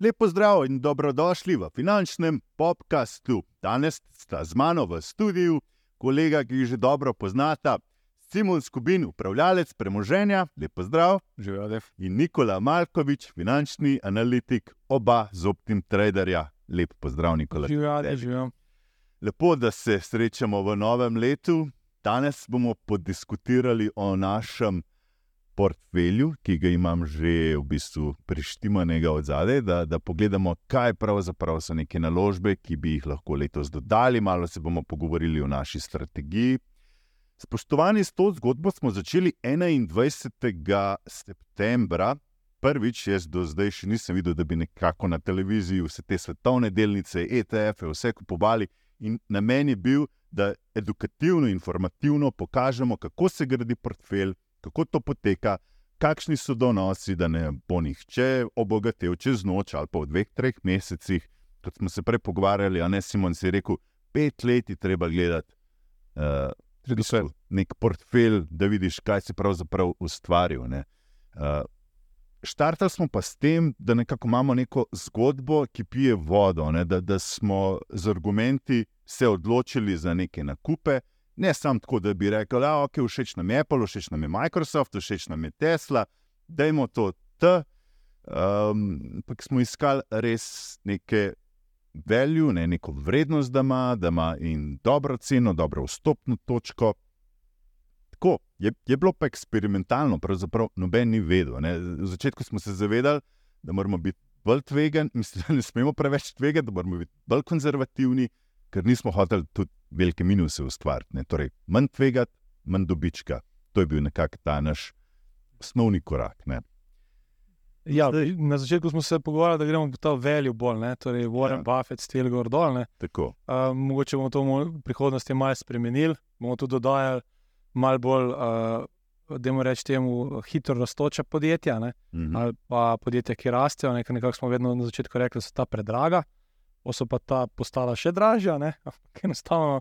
Lepo zdrav in dobrodošli v finančnem podkastu. Danes sta z mano v studiu kolega, ki jih že dobro poznata, Simon Skubin, upravljalec premoženja, lepo zdrav. Živijo, in Nikola Malkovič, finančni analitik, oba z optim traderja. Lep pozdrav, Nikola. Živijo, živijo. Lepo, da se srečamo v novem letu. Danes bomo podiskutirali o našem portfelju, ki ga imam že v bistvu prištimanega od zadaj, da, da pogledamo, kaj pravzaprav so neke naložbe, ki bi jih lahko letos dodali. Malo se bomo pogovorili o naši strategiji. Spoštovani, s to zgodbo smo začeli 21. septembra. Prvič, jaz do zdaj še nisem videl, da bi nekako na televiziji vse te svetovne delnice, ETF-e, vse kupovali. In namen je bil, da edukativno, informativno pokažemo, kako se gradi portfelj, kako to poteka, kakšni so donosi, da ne bo nihče obogatil čez noč ali pa v dveh, treh mesecih. Kot smo se prej pogovarjali, a ne Simon si rekel, pet let je treba gledati. Uh, nek portfelj, da vidiš, kaj si pravzaprav ustvaril. Uh, Štartali smo pa s tem, da imamo neko zgodbo, ki pije vodo, da, da smo z argumenti se odločili za neke nakupe. Ne samo tako, da bi rekli, da je okay, všeč nam je Apple, všeč nam je Microsoft, všeč nam je Tesla, da imamo to T. Um, ampak smo iskali res neke value, ne, neko vrednost, da ima, da ima in dobro ceno, dobro vstopno točko. Tako je, je bilo pa eksperimentalno, pravzaprav noben ni vedel. Ne. V začetku smo se zavedali, da moramo biti bolj tvegani, mislim, da ne smemo preveč tvegati, da moramo biti bolj konzervativni, ker nismo hoteli tudi velike minuse ustvariti. Torej, manj tvegati, manj dobička. To je bil nekako ta naš osnovni korak. Ne. Ja, Zdaj, na začetku smo se pogovarjali, da gremo po ta velju bolj, ne? torej Warren ja. Buffett, Stil gor dol. Uh, mogoče bomo to v prihodnosti malo spremenili, bomo tudi dodajali malo bolj, uh, da moramo reči, temu hitro raztoča podjetja, uh mhm. -huh. ali pa podjetja, ki rastejo. Nekako nekak smo vedno na začetku rekli, da so ta predraga so pa ta postala še dražja, ampak enostavno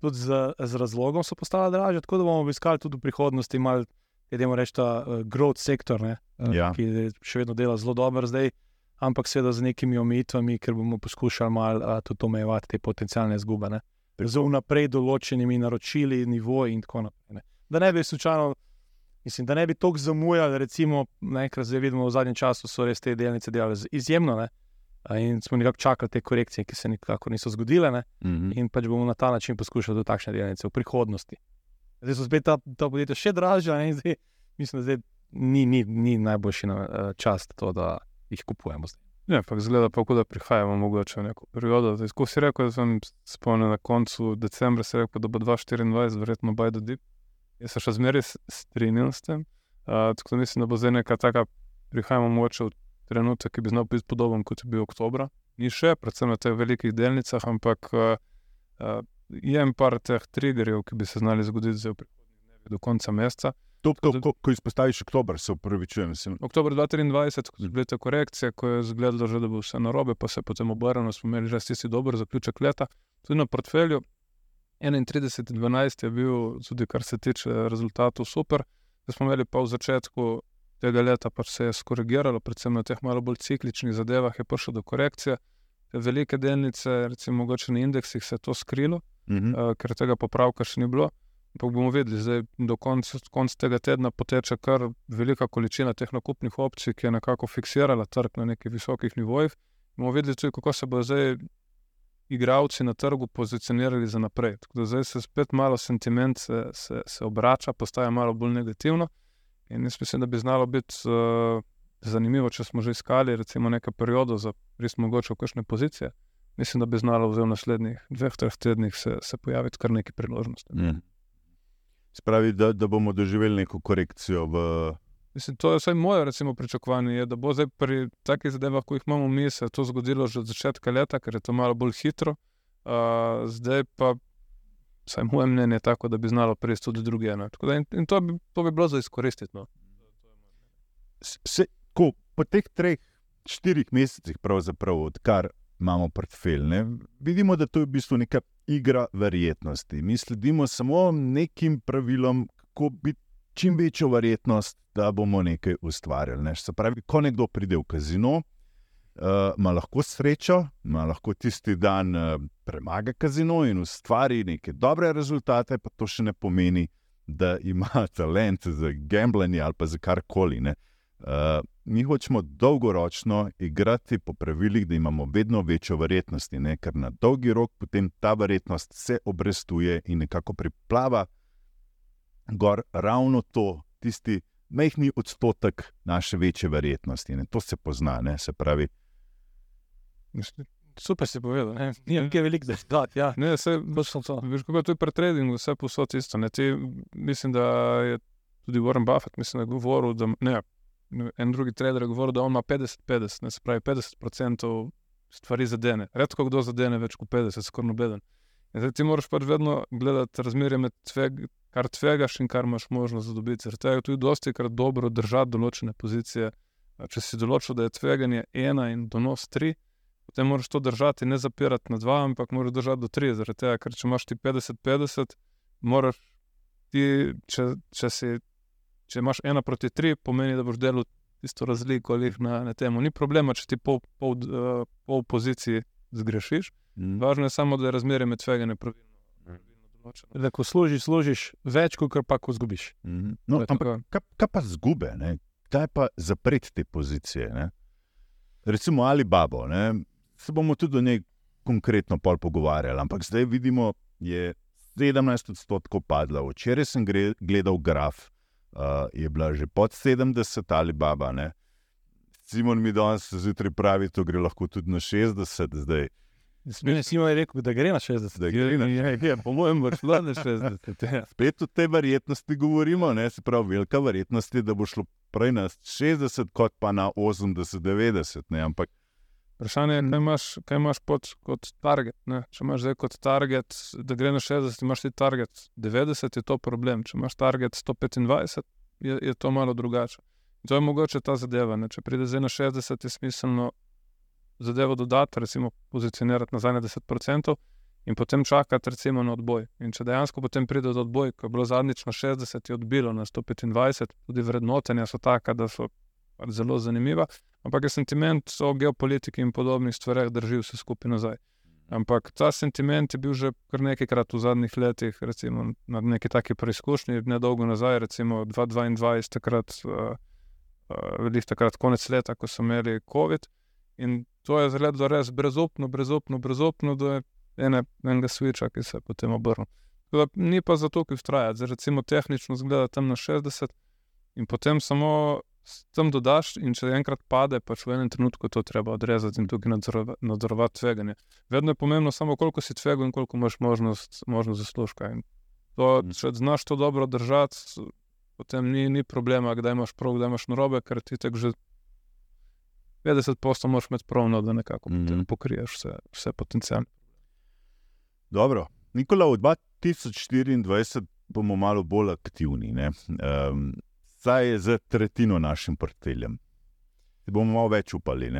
tudi z, z razlogom so postala dražja. Tako da bomo obiskali tudi v prihodnosti, malo, da reč ta uh, growth sektor, ne, uh, ja. ki še vedno dela zelo dobro zdaj, ampak seveda z nekimi omejitvami, ker bomo poskušali malo uh, tudi omejevati te potencijalne izgube. Z vnaprej določenimi naročili, nivoji in tako naprej. Ne. Da ne bi slučajno, mislim, da ne bi toliko zamujali, recimo, najkrat zdaj vidimo v zadnjem času, so res te delnice delali izjemno. Ne. In smo nekako čakali te korekcije, ki se nikakor niso zgodile, mm -hmm. in pač bomo na ta način poskušali tudi takšne delnice v prihodnosti. Zdaj so spet ta, ta podjetja še dražja, in zdaj, mislim, da zdaj ni, ni, ni najboljši na, čas, to, da jih kupujemo. Zdaj. Ja, ampak zgleda pa, da prihajamo mogoče v neko periodo. Ko si rekel, da sem spomnil na koncu decembra, se rekel, da bo 2024, verjetno Bajdo Deep. Jaz se še zmeraj strinjam s tem. Uh, tako da mislim, da bo zdaj neka taka, prihajamo mogoče v trenutek, ki bi znal biti podoben kot je bil oktober. Ni še, predvsem na teh velikih delnicah, ampak uh, uh, je en par teh triggerjev, ki bi se znali zgoditi zdaj v prihodnjih dneh do konca meseca. To, to, ko, ko izpostaviš oktober, se upravičujem. Oktober 2023, ko je bila ta korekcija, ko je izgledalo, že, da bo vse narobe, pa se je potem obrnilo, smo imeli že tisti dober zaključek leta. Tudi na portfelju 31.12. je bil, tudi kar se tiče rezultatov, super. Da smo imeli pa v začetku tega leta pač se je skorigiralo, predvsem na teh malo bolj cikličnih zadevah je prišlo do korekcije. Te velike delnice, recimo mogoče na indeksih, se je to skrilo, uh -huh. uh, ker tega popravka še ni bilo. Ampak bomo videli, da do konca konc tega tedna poteče kar velika količina teh nakupnih opcij, ki je nekako fiksirala trg na nekih visokih nivojih. Bomo videli tudi, kako se bo zdaj igravci na trgu pozicionirali za naprej. Tako da zdaj se spet malo sentiment se, se, se obrača, postaja malo bolj negativno. In jaz mislim, da bi znalo biti uh, zanimivo, če smo že iskali recimo, nekaj periodov za res mogoče v kakšne pozicije. Mislim, da bi znalo v naslednjih dveh, treh tednih se, se pojaviti kar nekaj priložnosti. Mm. Spravi, da, da bomo doživeli neko korekcijo. V... Mislim, to je vsaj moje recimo, pričakovanje, je, da bo zdaj pri takih zadevah, ko jih imamo mi, se to zgodilo že od začetka leta, ker je to malo bolj hitro. Uh, zdaj pa vsaj moje mnenje, tako da bi znalo prejeti tudi druge. In, in to, bi, to bi bilo za izkoristiti. No. Se, ko, po teh treh, štirih mesecih, odkar imamo portfelj, ne, vidimo, da to je v bistvu neka igra verjetnosti. Mi sledimo samo nekim pravilom, kako biti čim večjo verjetnost, da bomo nekaj ustvarjali. Ne? Se pravi, ko nekdo pride v kazino, uh, ima lahko srečo, ima lahko tisti dan uh, premaga kazino in ustvari neke dobre rezultate, pa to še ne pomeni, da ima talent za gambljanje ali pa za karkoli. Uh, mi hočemo dolgoročno igrati po pravilih, da imamo vedno večjo verjetnost, ne? ker na dolgi rok potem ta verjetnost se obrestuje in nekako priplava gor ravno to, tisti majhni odstotek naše večje verjetnosti. Ne? To se pozna, ne? se pravi. Super si povedal, ne vem, kaj je veliko zdaj. Ja. Ne, vse, veš, kako je to pri tradingu, vse posod isto. Ti, mislim, da je tudi Warren Buffett, mislim, da je govoril, da ne, en drugi trader je govoril, da on ima 50-50, ne se pravi 50% stvari zadene. Redko kdo zadene več kot 50, skoraj noben. Zdaj ti moraš pač vedno gledati razmerje med tveg, kar tvegaš in kar imaš možnost dobiti. Zato je tudi dosti krat dobro držati določene pozicije. Če si določil, da je tveganje ena in donos tri, potem moraš to držati, ne zapirati na dva, ampak moraš držati do tri. Zaradi tega, ker če imaš ti 50-50, moraš ti, če, če si če imaš ena proti tri, pomeni, da boš delal isto razliko na, na tem. Ni problema, če ti pol, pol, uh, pol poziciji zgrešiš. Mm. Važno je samo, da je razmerje med tveganjem pravilno. Da, ko služiš, služiš več, kot pa ko zgubiš. Mm -hmm. no, ampak, kaj, kaj pa zgube, ne? kaj pa zapreti te pozicije? Ne? Recimo ali babo, ne? se bomo tudi o njej konkretno pogovarjali, ampak zdaj vidimo, da je 17 odstotkov padla. Včeraj sem gledal graf, je bila že pod 70 ali baba. Ne? Simon mi danes zjutraj pravi, da gre lahko tudi na 60 zdaj. Smejno si mi rekel, da gre na 60. Da gre na 60. Ja, ja, po mojem, bo šlo na 60. Ja. Spet o tej verjetnosti govorimo, ne? se pravi, velika verjetnost je, da bo šlo prej na 60, kot pa na 80-90. Ampak Vprašanje je, kaj imaš, kaj imaš pod, kot target. Ne? Če imaš zdaj kot target, da gre na 60, imaš ti target 90, je to problem. Če imaš target 125, je, je to malo drugače. In to je mogoče ta zadeva. Ne? Če pride zdaj na 60, je smiselno zadevo dodati, recimo pozicionirati nazaj na 10%. In potem čakati, recimo, na odboj. In če dejansko potem pride do odboja, ko je bilo zadnjič na 60, je odbilo na 125, tudi vrednotenja so taka, da so zelo zanimiva. Ampak je sentiment o geopolitiki in podobnih stvareh držal vse skupaj nazaj. Ampak ta sentiment je bil že kar nekajkrat v zadnjih letih, recimo na neki taki preizkušnji, ne dolgo nazaj, recimo 2022, takrat, uh, uh, takrat konec leta, ko so imeli COVID. In to je zelo res brezupno, brezupno, brezupno, da je ene, enega switcha, ki se je potem obrnil. Ni pa zato, ki vztraja, zdaj recimo tehnično zgleda tam na 60 in potem samo tam dodaš, in če enkrat pade, pač v enem trenutku to treba odrezati in tukaj nadzorovati tveganje. Vedno je pomembno samo, koliko si tvegal in koliko imaš možnost, možnost zaslužka. To, mhm. če znaš to dobro držati, potem ni, ni problema, kdaj imaš prav, kdaj imaš narobe, ker ti tek že 50% moraš imeti pravno, da nekako mm -hmm. pokriješ vse, vse potencijalne. Dobro. Nikola, v 2024 bomo malo bolj aktivni. Um, vsaj za tretjino našim portfeljem. Bomo malo več upali.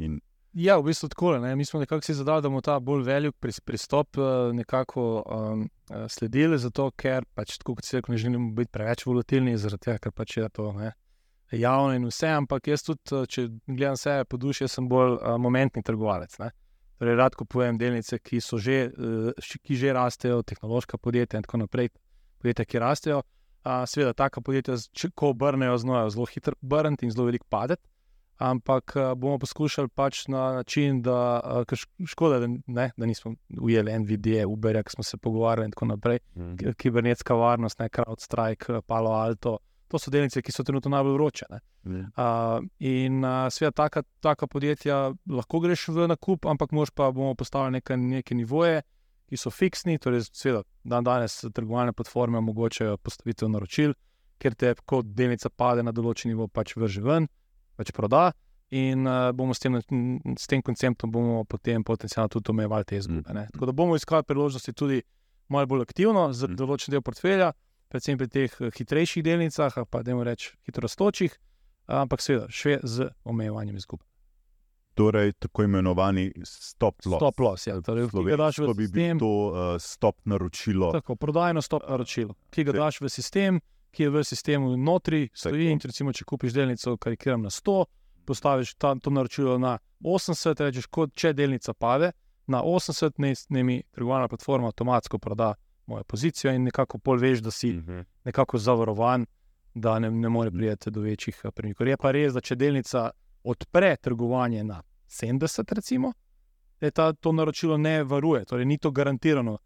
In... Ja, v bistvu tako. Ne? Mi smo nekako si zadali, da bomo ta bolj velik pristop eh, nekako um, sledili, zato ker pač tako kot se reče, ne želimo biti preveč volatilni, zaradi tega, ker pač je to ne? javno in vse. Ampak jaz tudi, eh, če gledam vse po duši, sem bolj uh, momentni trgovalec. Ne? Torej, rad kupujem delnice, ki, že, uh, ki že rastejo, tehnološka podjetja in tako naprej, podjetja, ki rastejo. Seveda, taka podjetja, če ko obrnejo, znajo zelo hitro obrniti in zelo veliko padeti. Ampak bomo poskušali pač na način, da škoda, da, ne, da nismo ujeli NVD, Uber, ki smo se pogovarjali in tako naprej. Mm. Kibernetska varnost, ne CrowdStrike, Palo Alto. To so delnice, ki so trenutno najbolj vroče. Mm. Uh, in uh, seveda, taka, taka podjetja lahko greš v nakup, ampak moš pa bomo postavili neke, neke nivoje, ki so fiksni, torej, seveda, dan danes trgovalne platforme omogočajo postavitev naročil, ker te, ko delnica pade na določen nivo, pač vrže ven, pač proda. In uh, bomo s tem, s tem konceptom potem potencialno tudi omejevali te izgube. Mm. Tako da bomo iskali priložnosti tudi malo bolj aktivno za mm. določen del portfelja, predvsem pri teh eh, hitrejših delnicah, pa da jim rečem hitro rastočih, ampak seveda še z omejevanjem izgube torej tako imenovani stop loss. Stop loss, ja, torej, ki ga daš v sistem. To je uh, stop naročilo. Tako, prodajno stop naročilo, ki ga daš v sistem, ki je v sistemu notri, stoji. In recimo, če kupiš delnico, karikiram na 100, postaviš ta, to naročilo na 80, rečeš, kot če delnica pade na 80, ne, ne mi trgovalna platforma avtomatsko proda mojo pozicijo in nekako pol veš, da si Mhm. nekako zavarovan, da ne, ne more priti do večjih eh, premikov. Je pa res, da če delnica odpre trgovanje na 70, recimo, da ta, to naročilo ne varuje, torej ni to garantirano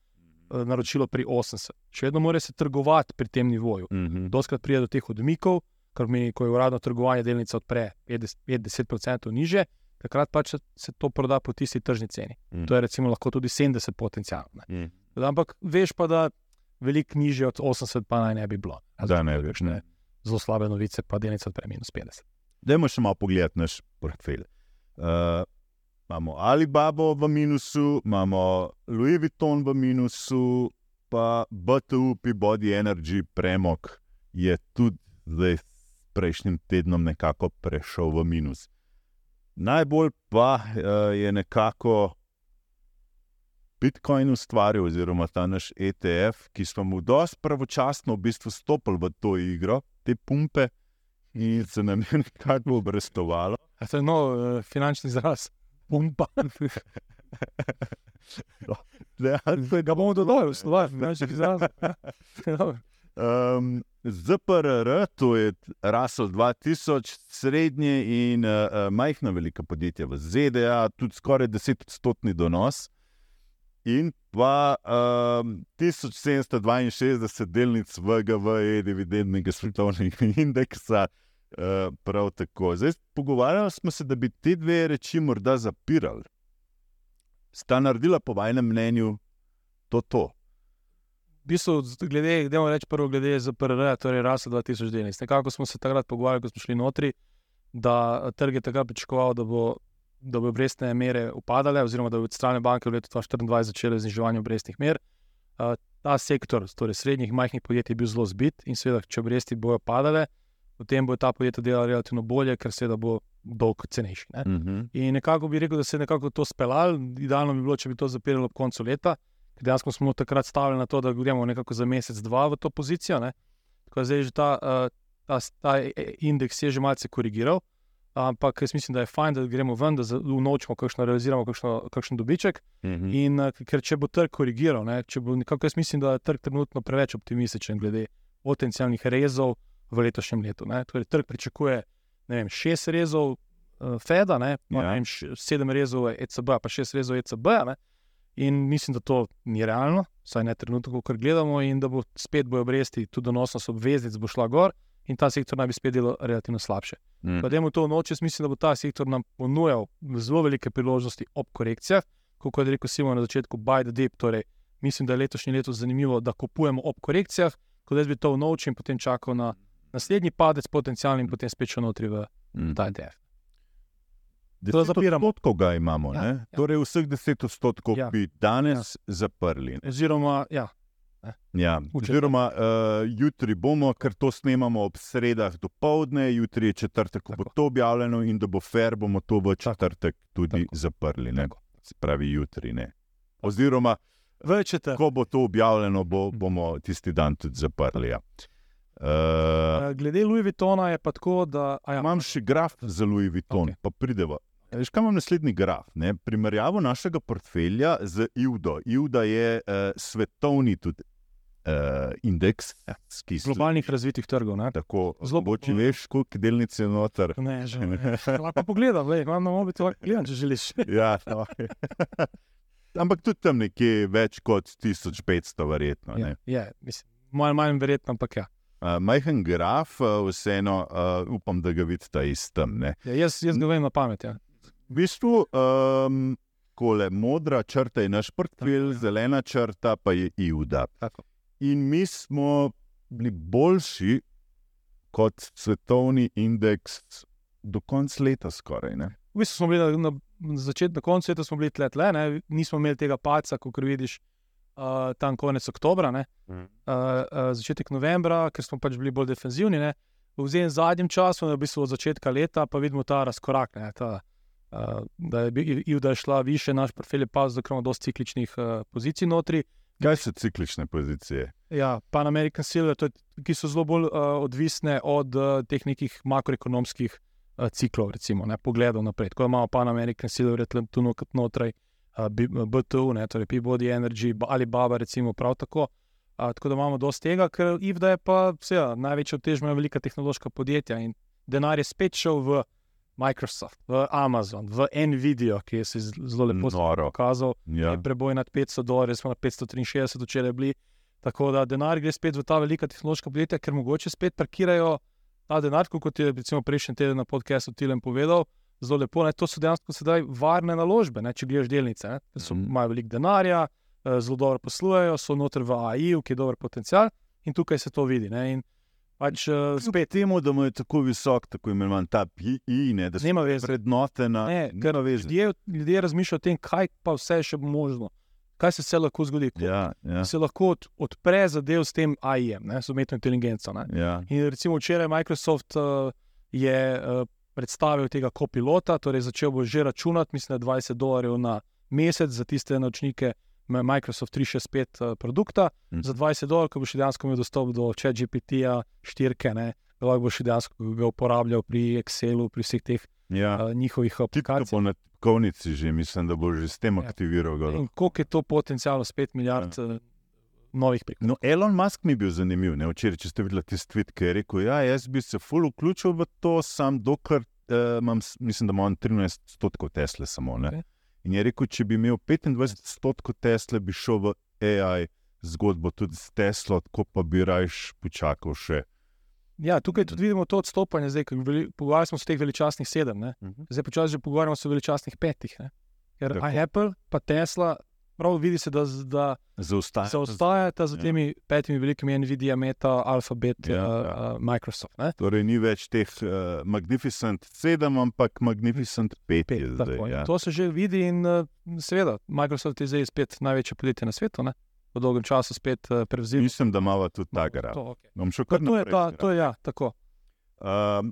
eh, naročilo pri 80. Še vedno mora se trgovati pri tem nivoju. Mhm. Doskrat pride do teh odmikov, kar pomeni, ko je uradno trgovanje delnica odpre 50% niže, takrat pač se- to proda po tisti tržni ceni. Mhm. To je recimo lahko tudi 70 potencialno. Mhm. Ampak veš pa, da veliko niže od 80 pa naj ne bi bilo. Da ne veš, ne. Zelo slabe novice, pa delnica odpre minus 50. Dajmo še malo pogledati naš portfelj. Uh, imamo Alibabo v minusu, imamo Louis Vuitton v minusu, pa BTU, Peabody Energy, Premog je tudi zdaj s prejšnjim tednom nekako prešel v minus. Najbolj pa uh, je nekako Bitcoin ustvaril, oziroma ta naš ETF, ki smo mu dosti pravočasno v bistvu stopili v to igro, te pumpe, in se nam je nekako obrestovalo. To je nov uh, finančni izraz, pumpa. Dejansko Ga bomo dodali slovar, finančni izraz. Um, ZPRR, to je rasel 2000, srednje in uh, majhna velika podjetja v ZDA, tudi skoraj 10-odstotni donos. In pa um, 1762 delnic VGV, dividendnega svetovnega indeksa, uh, prav tako. Zdaj, pogovarjali smo se, da bi te dve reči morda zapirali. Sta naredila, po vašem mnenju, to to. V bistvu, glede, gremo reči prvo, glede ZPRR, torej rasa 2000 delnic. Nekako smo se takrat pogovarjali, ko smo šli notri, da eh, trg je takrat pričakoval, da bo. Da bo obrestne mere upadale, oziroma da bo centralne banke v letu 2024 začele zniževanje obrestnih mer. Uh, ta sektor, torej srednjih in majhnih podjetij, je bil zelo zbit in seveda, če obresti bojo padale, potem bo ta podjetja delala relativno bolje, ker seveda bo dolg cenejši. Ne? Uh -huh. In nekako bi rekel, da se je nekako to speljalo. Idealno bi bilo, če bi to zapirali ob koncu leta, dejansko smo takrat stavili na to, da gremo nekako za mesec, dva v to pozicijo. Ne. Tako da zdaj že ta, eh, ta, ta indeks je že malce korigiral, ampak jaz mislim, da je fajn, da gremo ven, da unovčimo, kakšno realiziramo, kakšno, kakšen dobiček. Uh -huh. In eh, ker če bo trg korigiral, ne, če bo nekako, jaz mislim, da je trg trenutno preveč optimističen glede potencijalnih rezov v letošnjem letu. Ne. Torej, trg pričakuje vem, šest rezov uh, Feda, ne, pa, Ja. ne vem, sedem rezov ECB, pa šest rezov ECB. Ne. In mislim, da to ni realno, vsaj ne trenutno, ko gledamo, in da bo spet bojo obresti, tudi donosnost obveznic bo šla gor, in ta sektor naj bi spet delal relativno slabše. Mm. Pa dajmo to v noč, jaz mislim, da bo ta sektor nam ponujal zelo velike priložnosti ob korekcijah. Kot je rekel Simon na začetku, buy the dip. Torej, mislim, da je letošnje leto zanimivo, da kupujemo ob korekcijah, kot jaz bi to v noč in potem čakal na naslednji padec, potencialni in potem spet šel notri v Mm. ta ETF. Deset odstotkov ga imamo, Ja, ja, ja. torej vseh 10 odstotkov Ja. bi danes ja. zaprli. Oziroma, ja, Ja. Oziroma, uh, jutri bomo, ker to snemamo ob sredah do povdne, jutri je četrtek, ko bo Tako. to objavljeno, in da bo fair, bomo to v četrtek tudi Tako. zaprli. Ne? Tako. Se pravi, jutri ne. Oziroma, v četrtek. ko bo to objavljeno, bo, bomo tisti dan tudi zaprli. Ja. Uh, Eh, Glede Louis Vuittona je pa tako, da. Ja, Imam še graf za Louis Vuitton, okay. pa prideva. Ja, Veš, kaj imam naslednji graf? Ne? Primerjavo našega portfelja z IUDO. IUDA je uh, svetovni tudi, uh, indeks, Ja. ki se globalnih razvitih trgov. Ne? tako Zelo zelo. Če veš, koliko delnic je noter. Ne, že ne. Lahko pogledam, lej, imam na lahko gledam, če želiš. ja, no. Ampak tudi tam nekje več kot 1500, verjetno. Ja, ne. je, mislim, malo manj verjetno, ampak ja. Uh, majhen graf, uh, vseeno uh, upam, da ga vidite iz tam. ne. ja jaz, jaz ga vem na pamet. Ja. V bistvu, um, kole, modra črta je naš portfelj, ja. zelena črta pa je IUDA. Tako. In mi smo bili boljši kot svetovni indeks do konca leta, skoraj. Ne? V bistvu smo bili na, na začetku, na koncu leta smo bili tle, tle ne? nismo imeli tega paca, kot vidiš, uh, tam konec oktobra, ne? uh, uh, začetek novembra, ker smo pač bili bolj defenzivni. Ne? V zadnjem zadnjem času, v bistvu od začetka leta, pa vidimo ta razkorak. Ne? Ta, uh, da je bil- IUDA šla više, naš portfelj je pa zdaj imamo dosti cikličnih uh, pozicij notri. Kaj so ciklične pozicije? Ja, Pan American Silver, je, ki so zelo bolj uh, odvisne od uh, teh nekih makroekonomskih uh, ciklov, recimo, ne, pogledov naprej. Da imamo Pan American Silver, tu notraj, uh, BTU, ne, torej Peabody Energy, ali Baba, recimo, prav tako. Uh, tako da imamo dosti tega, ker IVD je pa vse, največja tež imajo velika tehnološka podjetja in denar je spet šel v Microsoft, v Amazon, v Nvidia, ki je se zelo lepo pokazal. Ja. Preboj nad 500 dolarjev, smo na 563, včeraj bili. Tako da denar gre spet v ta velika tehnološka podjetja, ker mogoče spet parkirajo ta denar, kot je recimo prejšnji teden na podkastu Tilem povedal. Zelo lepo, ne? to so dejansko sedaj varne naložbe, ne? če gledaš delnice. So, mm. Imajo veliko denarja, eh, zelo dobro poslujejo, so noter v AI, ki je dober potencial in tukaj se to vidi. Ne? In Pač, uh, spet temu, da mu je tako visok, tako imenovan ta PI, ne, da se. Vrednote na ljudje, ljudje razmišljajo o tem, kaj pa vse še bo možno. Kaj se vse lahko zgodi? Ja, ja. Se lahko od, odpre zadev s tem AI-jem, s umetno inteligenco. Ja. In recimo včeraj Microsoft uh, je uh, predstavil tega kopilota, torej začel bo že računati, mislim, 20 dolarjev na mesec za tiste nočnike, Microsoft 365 uh, produkta mm. za 20 dolarjev, ko boš dejansko imel dostop do ChatGPT-ja, štirke, ne, lahko boš dejansko ga uporabljal pri Excelu, pri vseh teh ja. uh, njihovih aplikacij. Po netkovnici že mislim, da boš že s tem ja. aktiviral. In koliko je to potencijalno, spet milijard. Ja. Novih prihodkov. No, Elon Musk mi je bil zanimiv, ne včeraj, če ste videli te stvit, ki je rekel: ja, jaz bi se full vključil v to, sam dokler uh, imam, mislim, da imam 13 stotkov Tesla samo. Okay. In je rekel, če bi imel 25% Tesla, bi šel v AI zgodbo tudi s Teslo, tako pa bi rajš počakal še. Ja, tukaj tudi vidimo to odstopanje, zdaj, pogovarjali smo se o teh veličastnih sedem, uh mhm. zdaj počasi že pogovarjamo se o veličastnih petih. Ne? Ker Apple in Tesla Prav vidi se, da, da zaostajata za ja. temi ja. petimi velikimi Nvidia, Meta, Alphabet, ja, uh, ja. Uh, Microsoft. Ne? Torej, ni več teh uh, Magnificent 7, ampak Magnificent 5. 5 zdaj, ja. To se že vidi in uh, seveda, Microsoft je zdaj spet največje podjetje na svetu. Ne? V dolgem času spet uh, prevzeli. Mislim, da ima tudi ta gara. To, okay. to je ta, to je ja, tako. Um,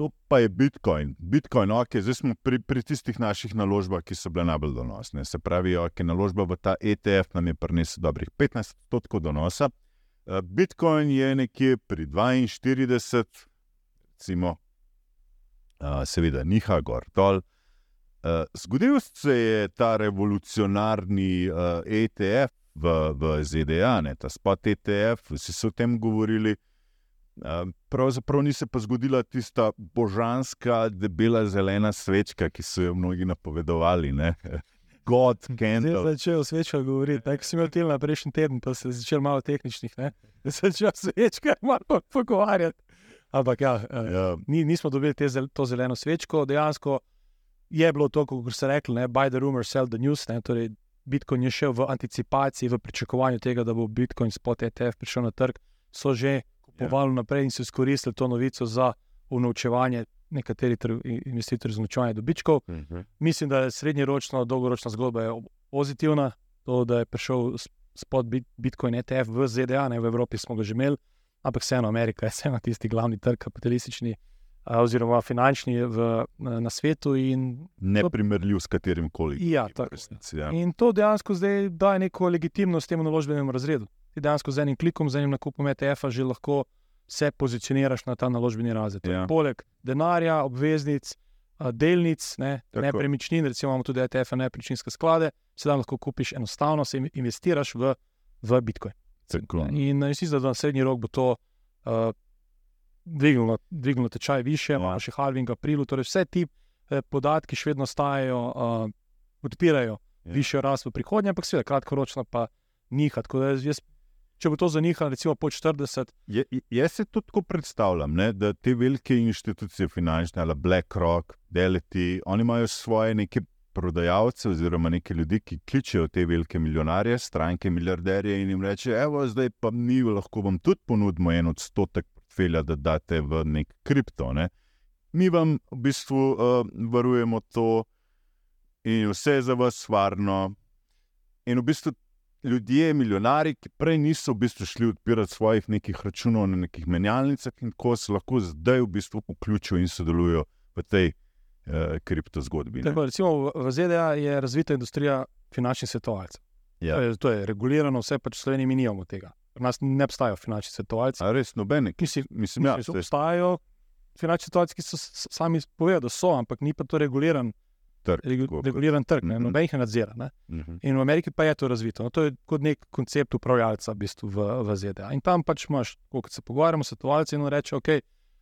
To pa je Bitcoin. Bitcoin, ok, zdaj smo pri, pri tistih naših naložbah, ki so bile najbolj donosne. Se pravi, ok, naložba v ta ETF nam je prinesla dobrih 15% donosa. Eh, Bitcoin je nekje pri 42, recimo, uh, seveda, niha gor dol. Uh, zgodil se je ta revolucionarni ETF v, v ZDA, ne, ta spot ETF, vsi so o tem govorili. Pravzaprav ni se pa zgodila tista božanska, debela zelena svečka, ki so jo mnogi napovedovali. Ne? God, Kendall. Zdaj začel svečka govoriti, tako si imel til na prejšnji teden, pa se začel malo tehničnih. Zdaj začel svečka, malo pogovarjati. Ampak ja, ja. Ni, nismo dobili te, to zeleno svečko, dejansko je bilo to, kot se rekli, ne? buy the rumor, sell the news. Ne? Torej, Bitcoin je šel v anticipaciji, v pričakovanju tega, da bo Bitcoin spot ETF prišel na trg, so že kupovali naprej in so izkoristili to novico za unovčevanje nekaterih investitorjev za unovčevanje dobičkov. Uh mhm. -huh. Mislim, da je srednjeročna, dolgoročna zgodba pozitivna. To, da je prišel spod Bitcoin ETF v ZDA, ne v Evropi smo ga že imeli, ampak vseeno Amerika je vseeno tisti glavni trg, kapitalistični. Oziroma, finančni v, na svetu. Neprimerljiv s katerim koli. Ja, ja. In to dejansko zdaj daje neko legitimnost temu naložbenemu razredu ti dejansko z enim klikom, z enim nakupom ETF-a že lahko se pozicioniraš na ta naložbeni razred. Ja. Poleg denarja, obveznic, delnic, ne, nepremičnin, recimo imamo tudi ETF-a, nepremičninske sklade, sedaj lahko kupiš enostavno, se investiraš v, v Bitcoin. In mislim, da na srednji rok bo to uh, dvignilo, dvignilo tečaj više, ja. še halving aprilu, torej vse ti eh, podatki še vedno stajajo, uh, podpirajo ja. višjo rast v prihodnje, ampak seveda kratkoročno pa niha. Tako da jaz če bo to za njih, recimo, po 40. Je, jaz se tudi tako predstavljam, ne, da te velike institucije, finančne, ali BlackRock, Delity, oni imajo svoje neke prodajalce, oziroma neke ljudi, ki kličejo te velike milijonarje, stranke, milijarderje in jim reče: Evo, zdaj pa mi lahko vam tudi ponudimo en odstotek portfelja, da date v nek kripto. Ne. Mi vam v bistvu uh, varujemo to, in vse je za vas varno. In v bistvu ljudje, milijonari, ki prej niso v bistvu šli odpirati svojih nekih računov na nekih menjalnicah, in ko se lahko zdaj v bistvu vključijo in sodelujo v tej eh, kriptozgodbi. Tako, recimo, v ZDA je razvita industrija finančnih svetovalcev. Ja. To, je, to je regulirano, vse pač v Sloveniji mi nimamo tega. Pri nas ne obstajajo finančni svetovalci. A res nobene, ki Mislim, mislim, ja, mislim, to je obstajajo finančni svetovalci, ki so sami povedali, da so, ampak ni pa to reguliran, trg. regu, reguliran trg, ne, Mhm. noben jih nadzira. Ne. Mhm. In v Ameriki pa je to razvito. No, to je kot nek koncept upravljalca v, bistvu v, v ZDA. In tam pač imaš, kot se pogovarjamo, svetovalci in on reče, ok,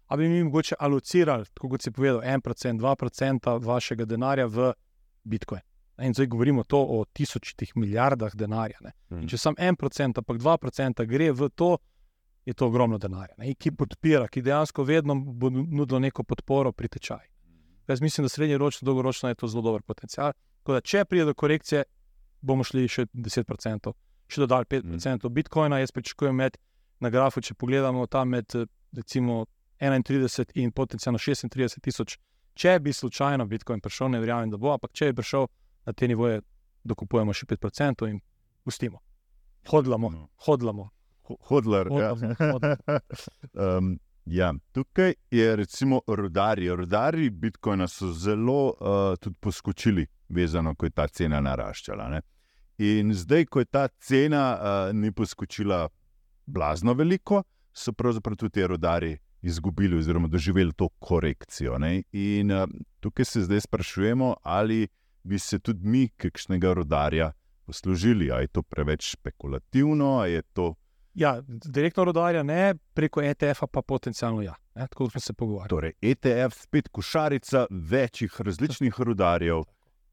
a bi mi mogoče alocirali, tako kot si povedal, 1%, 2% vašega denarja v Bitcoin. In zdaj govorimo to o tisočih milijardah denarja. Mhm. Če samo 1%, ampak 2% gre v to, je to ogromno denarja, ne, ki podpira, ki dejansko vedno bo nudilo neko podporo pri tečaju. Jaz mislim, da srednjeročno, dolgoročno je to zelo dober potencial. Tako da, če pride do korekcije, bomo šli še 10%, še dodali 5% bitcoina. Jaz pričakujem med na grafu, če pogledamo tam med recimo 31 in potencialno 36 tisoč. Če bi slučajno bitcoin prišel, ne verjamem, da bo, ampak če bi prišel na te nivoje, dokupujemo še 5% in pustimo. Hodlamo, No. hodlamo. Ho- Hodler. Ja. Hodlamo, hodlamo. um, ja. Tukaj je recimo rodarji. Rodarji Bitcoina so zelo uh, tudi poskočili, vezano, ko je ta cena naraščala. Ne? In zdaj, ko je ta cena uh, ni poskočila blazno veliko, so pravzaprav tudi ti rodarji izgubili oziroma doživeli to korekcijo. Ne? In uh, tukaj se zdaj sprašujemo, ali bi se tudi mi, kakšnega rodarja, poslužili. Ali je to preveč špekulativno, ali je to Ja, direktno rodarja ne, preko ETF-a pa potencialno ja. Ne, tako smo se pogovarjali. Torej, ETF, spet košarica večjih različnih rudarjev.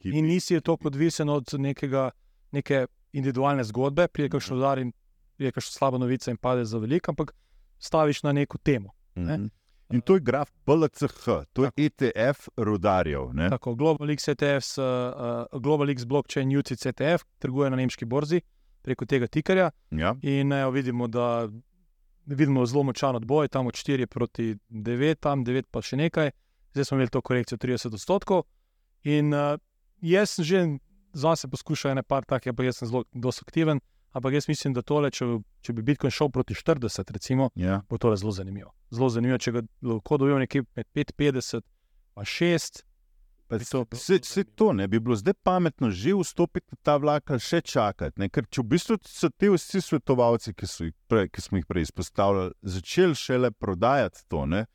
ki In nisi je to odvisen od nekega, neke individualne zgodbe, prije kakšno udar in prije kakšno slabo novico in pade za veliko, ampak staviš na neko temo. ne. Mhm. In to je graf BLCH, to je ETF rudarjev. Ne? Tako, Global X ETF, uh, Global X Blockchain UCITS ETF trguje na nemški borzi preko tega tikarja Ja. in evo, vidimo, da vidimo zelo močan odboj, tam od 4 proti 9, tam 9 pa še nekaj, zdaj smo imeli to korekcijo 30 odstotkov. In uh, jaz sem že zase poskušal ene par takih, ampak jaz sem zelo dosti aktiven. Ampak jaz mislim, da tole, če, če bi Bitcoin šel proti 40, recimo, Ja. bo to zelo zanimivo. Zelo zanimivo, če ga lahko dobijo nekje med 5,50 in 6. To Vse, vse to ne bi bilo zdaj pametno že vstopiti v ta vlak ali še čakati. Ne? Ker če v bistvu so ti vsi svetovalci, ki, so jih prej, ki smo jih prej izpostavljali, začeli šele prodajati to, ne?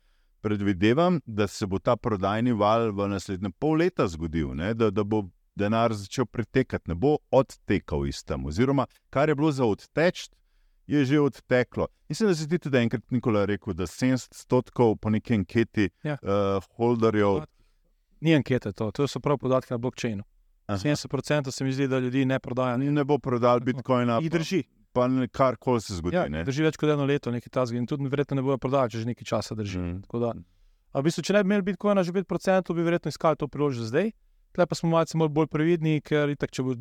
predvidevam, da se bo ta prodajni val v naslednjem pol leta zgodil, ne? da, da bo denar začel pretekati, ne bo odtekal iz tam. Oziroma, kar je bilo za odteč, je že odteklo. Mislim, da se ti tudi enkrat Nikola rekel, da 70% po neki anketi Ja. uh, holderjev. Ni ankete, to, to so prav podatki na blockchainu. Aha. 70% se mi zdi, da ljudi ne prodaja. Ni ne bo prodal bitcoina, Jih drži. pa, pa kar koli se zgodi. Ja, ne. drži več kot eno leto, nekaj tasga in tudi verjetno ne bojo prodali, če že nekaj časa drži. Mm. Tako Da, a v bistvu, če ne bi imeli bitcoina že 5%, bi verjetno iskali to priložnost zdaj. Tukaj pa smo malce bolj, previdni, ker itak, če bo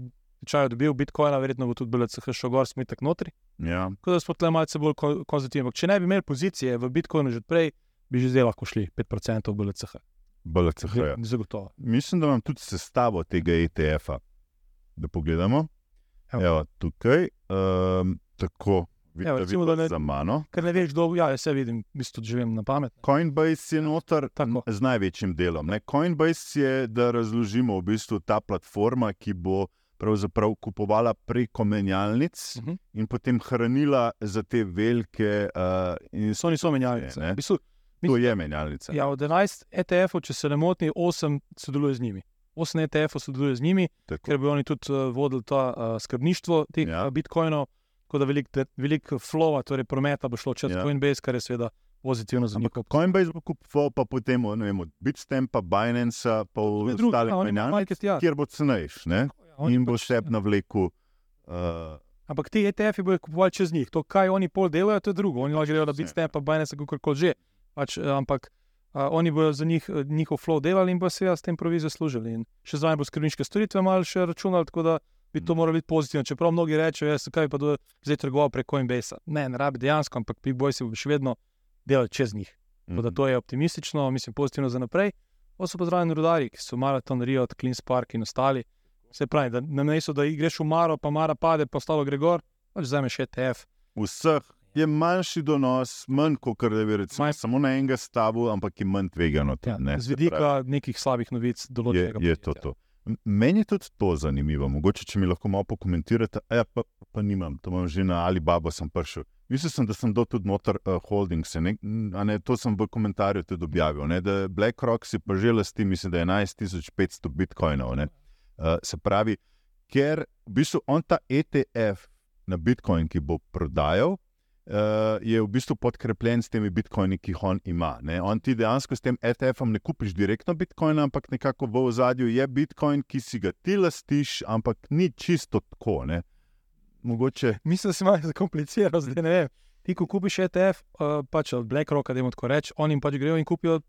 tečaj dobil bitcoina, verjetno bo tudi BLCH šel gor, smo itak notri. Ja. Tako da smo tukaj malce bolj ko- konzervativni. Če ne bi imeli pozicije v bitcoinu že prej, bi že zdaj lahko šli 5% v BLCH. BLCH. Ja. Zagotovo. Mislim, da imam tudi sestavo tega ETF-a. Da pogledamo. Evo. Evo, tukaj. Um, tako, vidite, Evo, recimo, da ne- za mano. Ker ne veš, kdo ja, jaz se vidim, v bistvu živim na pamet. Coinbase je noter Tako. z največjim delom. Ne? Coinbase je, da razložimo, v bistvu ta platforma, ki bo pravzaprav kupovala preko menjalnic Uh -huh. in potem hranila za te velike. Uh, in So niso menjalnice. Ne. V bistvu, to je menjalnica. Ja, od 11 ETF-ov, če se ne motim, 8 sodeluje z njimi. 8 ETF-ov sodeluje z njimi, Tako. ker bi oni tudi uh, vodili to uh, skrbništvo teh Ja. ja. bitcoinov, tako da velik, de- velik flow, torej prometa bo šlo čez Ja. ja. Coinbase, kar je seveda pozitivno za njihov Coinbase bo kupoval pa potem ne vem, od Bitstampa, Binance, pa ostalih ja, oni imajo menjalnic, market, ja. kjer bo cenejš ne? Oni in bo pač- seb navlekel. Uh, Ampak ti ETF-ji bodo kupovali čez njih. To, kaj oni pol delajo, to je drugo. Oni lahko grejo na. Bitstamp, pa Binance, kako koli že. Pač, eh, ampak uh, oni bodo za njih, eh, njihov flow delali in bo seveda s tem provizijo služili. In še zraven bo skrbniške storitve malo še računali, tako da bi to Mm. moralo biti pozitivno. Čeprav mnogi rečejo, jaz kaj pa do zdaj trgoval preko Coinbase. Ne, ne rabi dejansko, ampak Big Boy si bo še vedno delal čez njih. Tako da to je optimistično, mislim, pozitivno za naprej. Pa so pa zraven rudarji, ki so Marathon, Rio, Clean Spark in ostali. Se pravi, da na mestu, da greš v Maro, pa Mara pade, pa ostalo gre gor, pač vzameš ETF. Vseh je manjši donos, manj kot da bi recimo, Manj- samo na enega stavu, ampak je manj tvegano. Ja, tudi, ne, z se vidika pravi, nekih slabih novic, je, določenega je to. podjetja. to. M- Meni je tudi to zanimivo. Mogoče, če mi lahko malo pokomentirate, ja, pa, pa nimam, to imam že na Alibaba, sem prišel. Mislil sem, da sem dal tudi noter uh, holdings, ne, a ne, to sem v komentarju tudi objavil. Ne, da BlackRock si pa že lasti, mislim, da je 11.500 bitcoinov. Ne. Uh, se pravi, ker v bistvu on ta ETF na bitcoin, ki bo prodajal, je v bistvu podkrepljen s temi bitcoini, ki jih on ima. Ne. On ti dejansko s tem ETF-om ne kupiš direktno bitcoina, ampak nekako v ozadju je bitcoin, ki si ga ti lastiš, ampak ni čisto tako. Ne. Mogoče. Mislim, da se malo zakomplicira, zdaj ne vem. Ti, ko kupiš ETF, uh, pač od BlackRocka, da jim tako reč, oni jim pač grejo in kupijo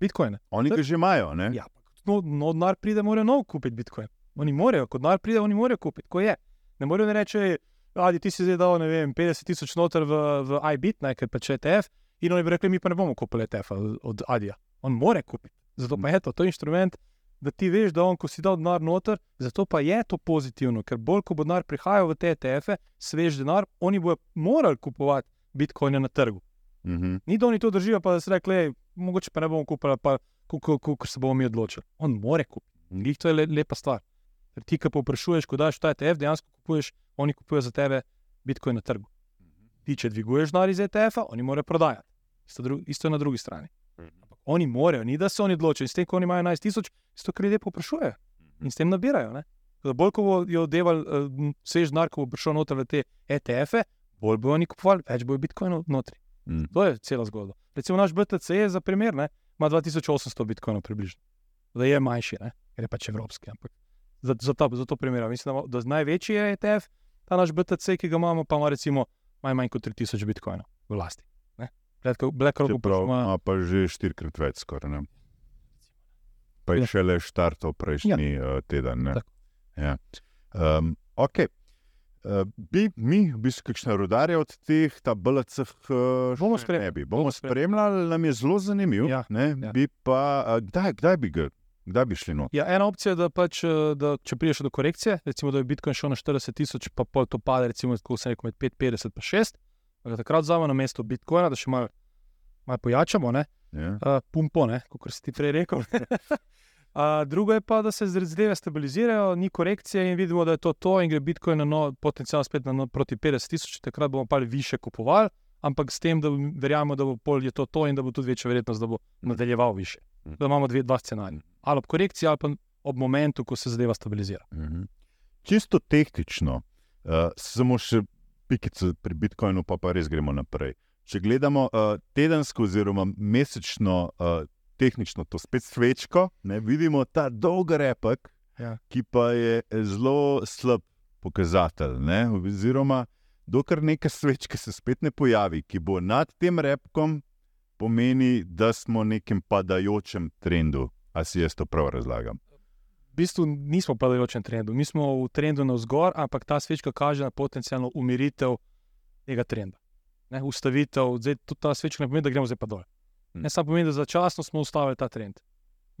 bitcoine. Oni ga že imajo. Ne? Ja, no, no, denar pride, morajo nov kupiti bitcoin. Oni morajo, ko denar pride, oni morajo kupiti. Ko je. Ne morejo reči, da ti si zdaj dal ne vem, 50 tisoč noter v, v iBit, ne, ker pač je ETF, in oni bi rekli, mi pa ne bomo kupili ETF -a od Adija. On more kupiti. Zato pa je to, to je inštrument, da ti veš, da on, ko si dal denar noter, zato pa je to pozitivno, ker bolj, ko bo denar prihajal v te ETF-e, svež denar, oni bodo morali kupovati bitcoine na trgu. Mhm. Ni da oni to držijo, pa da se rekle, mogoče pa ne bomo kupili, pa ko se bomo mi odločili. On more kupiti. Glih to je le, lepa stvar. Ker ti, ki povprašuješ, ko daš ta ETF, dejansko kupuješ, oni kupujejo za tebe bitcoin na trgu. Ti, če dviguješ denar iz ETF-a, oni morajo prodajati. Isto, dru, isto je na drugi strani. Ampak oni morajo, ni da se oni odločijo. In s tem, ko oni imajo 11 tisoč, to kar ljudje povprašujejo in s tem nabirajo. Ne? Da bolj, ko bodo devali uh, svež denar, ko bo prišel noter v te ETF-e, bolj bodo oni kupovali, več bojo bitcoinov notri. Mm. To je cela zgodba. Recimo naš BTC je za primer, ne, ima 2800 bitcoinov približno. Da je manjši, ne, ker je pač evropski. Ampak za, za, ta, za to primer, mislim, da, da največji je ETF, ta naš BTC, ki ga imamo, pa ima recimo maj manj kot 3000 bitcoinov v lasti. BlackRock ima pa že štirikrat več, skoraj. Ne? Pa je Ja. šele štartal prejšnji ja. teden. ne. Tako. Ja. Um, okay. Uh, bi mi, v bistvu, kakšne rodarje od teh, ta BLC, uh, Bomo sprem-. Bomo bomo sprem- spremljali, nam je zelo zanimiv. Ja, ne, ja. Bi pa, uh, kdaj, kdaj bi ga, kdaj bi šli not? Ja, ena opcija je, da, pač, eh, da če prideš do korekcije, recimo, da je Bitcoin šel na 40 tisoč, pa pol to pade, recimo, kot sem rekel, med 5,50 in 6, da takrat vzamemo na mesto Bitcoina, da še malo mal pojačamo, ne, Ja. uh, pumpo, kot si ti prej rekel. Uh, drugo je pa, da se zadeve stabilizirajo, ni korekcije in vidimo, da je to to, in gre Bitcoin na no, potencialno spet na no, proti 50 tisoč, takrat bomo pa više kupovali, ampak s tem, da verjamemo, da bo pol je to to in da bo tudi večja verjetnost, da bo nadaljeval više. Mhm. Da imamo dve, dva scenarija. Ali ob korekciji, ali pa ob momentu, ko se zadeva stabilizira. Mhm. Čisto tehnično, uh, samo še pikice pri Bitcoinu, pa, pa res gremo naprej. Če gledamo uh, tedensko oziroma mesečno, uh, tehnično to spet svečko, ne, vidimo ta dolg repek, Ja. ki pa je zelo slab pokazatelj. Ne, oziroma, dokler neka svečka se spet ne pojavi, ki bo nad tem repkom, pomeni, da smo v nekem padajočem trendu. A si jaz to prav razlagam? V bistvu nismo v padajočem trendu, mi smo v trendu navzgor, ampak ta svečka kaže na potencijalno umiritev tega trenda. Ne, ustavitev, zdaj tudi ta svečka ne pomeni, da gremo zdaj pa dol. Mm. Ne samo pomeni, da začasno smo ustavili ta trend.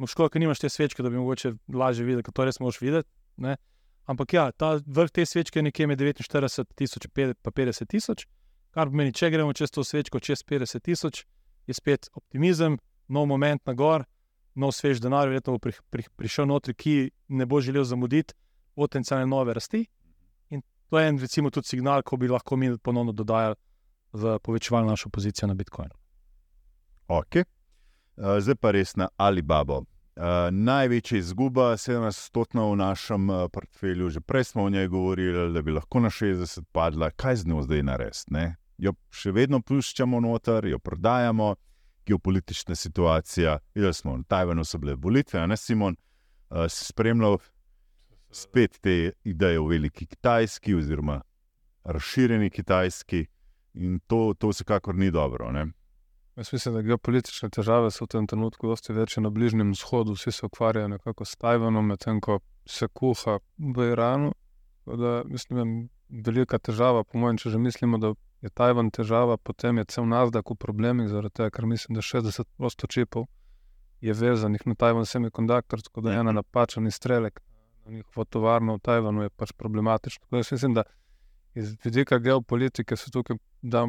Škoda, ker nimaš te svečke, da bi mogoče lažje videti, ker to res moš videti. Ne. Ampak ja, ta vrh te svečke je nekje med 49 tisoč in 50 tisoč, kar pomeni, če gremo čez to svečko, čez 50 tisoč, je spet optimizem, nov moment na gor, nov svež denar, verjetno bo pri, pri, prišel notri, ki ne bo želel zamuditi potencijalne nove rasti. In to je en, recimo, tudi signal, ko bi lahko mi ponovno dodajali v povečevali našo pozicijo na Bitcoinu. Okay. Uh, zdaj pa res na Alibabo. Uh, največja izguba, 70-stotna v našem uh, portfelju, že prej smo o njej govorili, da bi lahko na 60 padla, kaj z njo zdaj narediti? Jo še vedno puščamo noter, jo prodajamo, geopolitična situacija. Videli smo, na Tajvanu so bile volitve, a ne Simon, uh, si spremljal spet te ideje o veliki Kitajski, oziroma razširjeni Kitajski, in to, to vsekakor ni dobro. Ne? Jaz mislim, da geopolitične težave so v tem trenutku dosti večje na Bližnjem vzhodu, vsi se ukvarjajo nekako s Tajvanom, medtem ko se kuha v Iranu. Da, mislim, da je velika težava, po mojem, če že mislimo, da je Tajvan težava, potem je cel Nazdak v problemih, zaradi tega, ker mislim, da 60% čipov je vezanih na Tajvan semikonduktor, tako da ena napačen izstrelek na njihovo tovarno v Tajvanu je pač problematično. Tako da mislim, da iz vidika geopolitike se tukaj da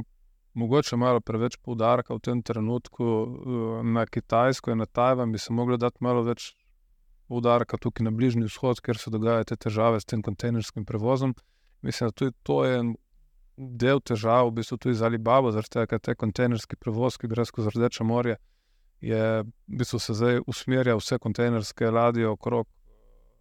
mogoče malo preveč poudarka v tem trenutku eh, na Kitajsko in na Tajvan, bi se moglo dati malo več poudarka tukaj na Bližnji vzhod, ker se dogajajo te težave s tem kontejnerskim prevozom. Mislim, da tudi to je en del težav, v bistvu tudi za Alibaba, zaradi tega, ker te kontejnerski prevoz, ki gre skozi Rdeče morje, je v bistvu se zdaj usmerja vse kontejnerske ladje okrog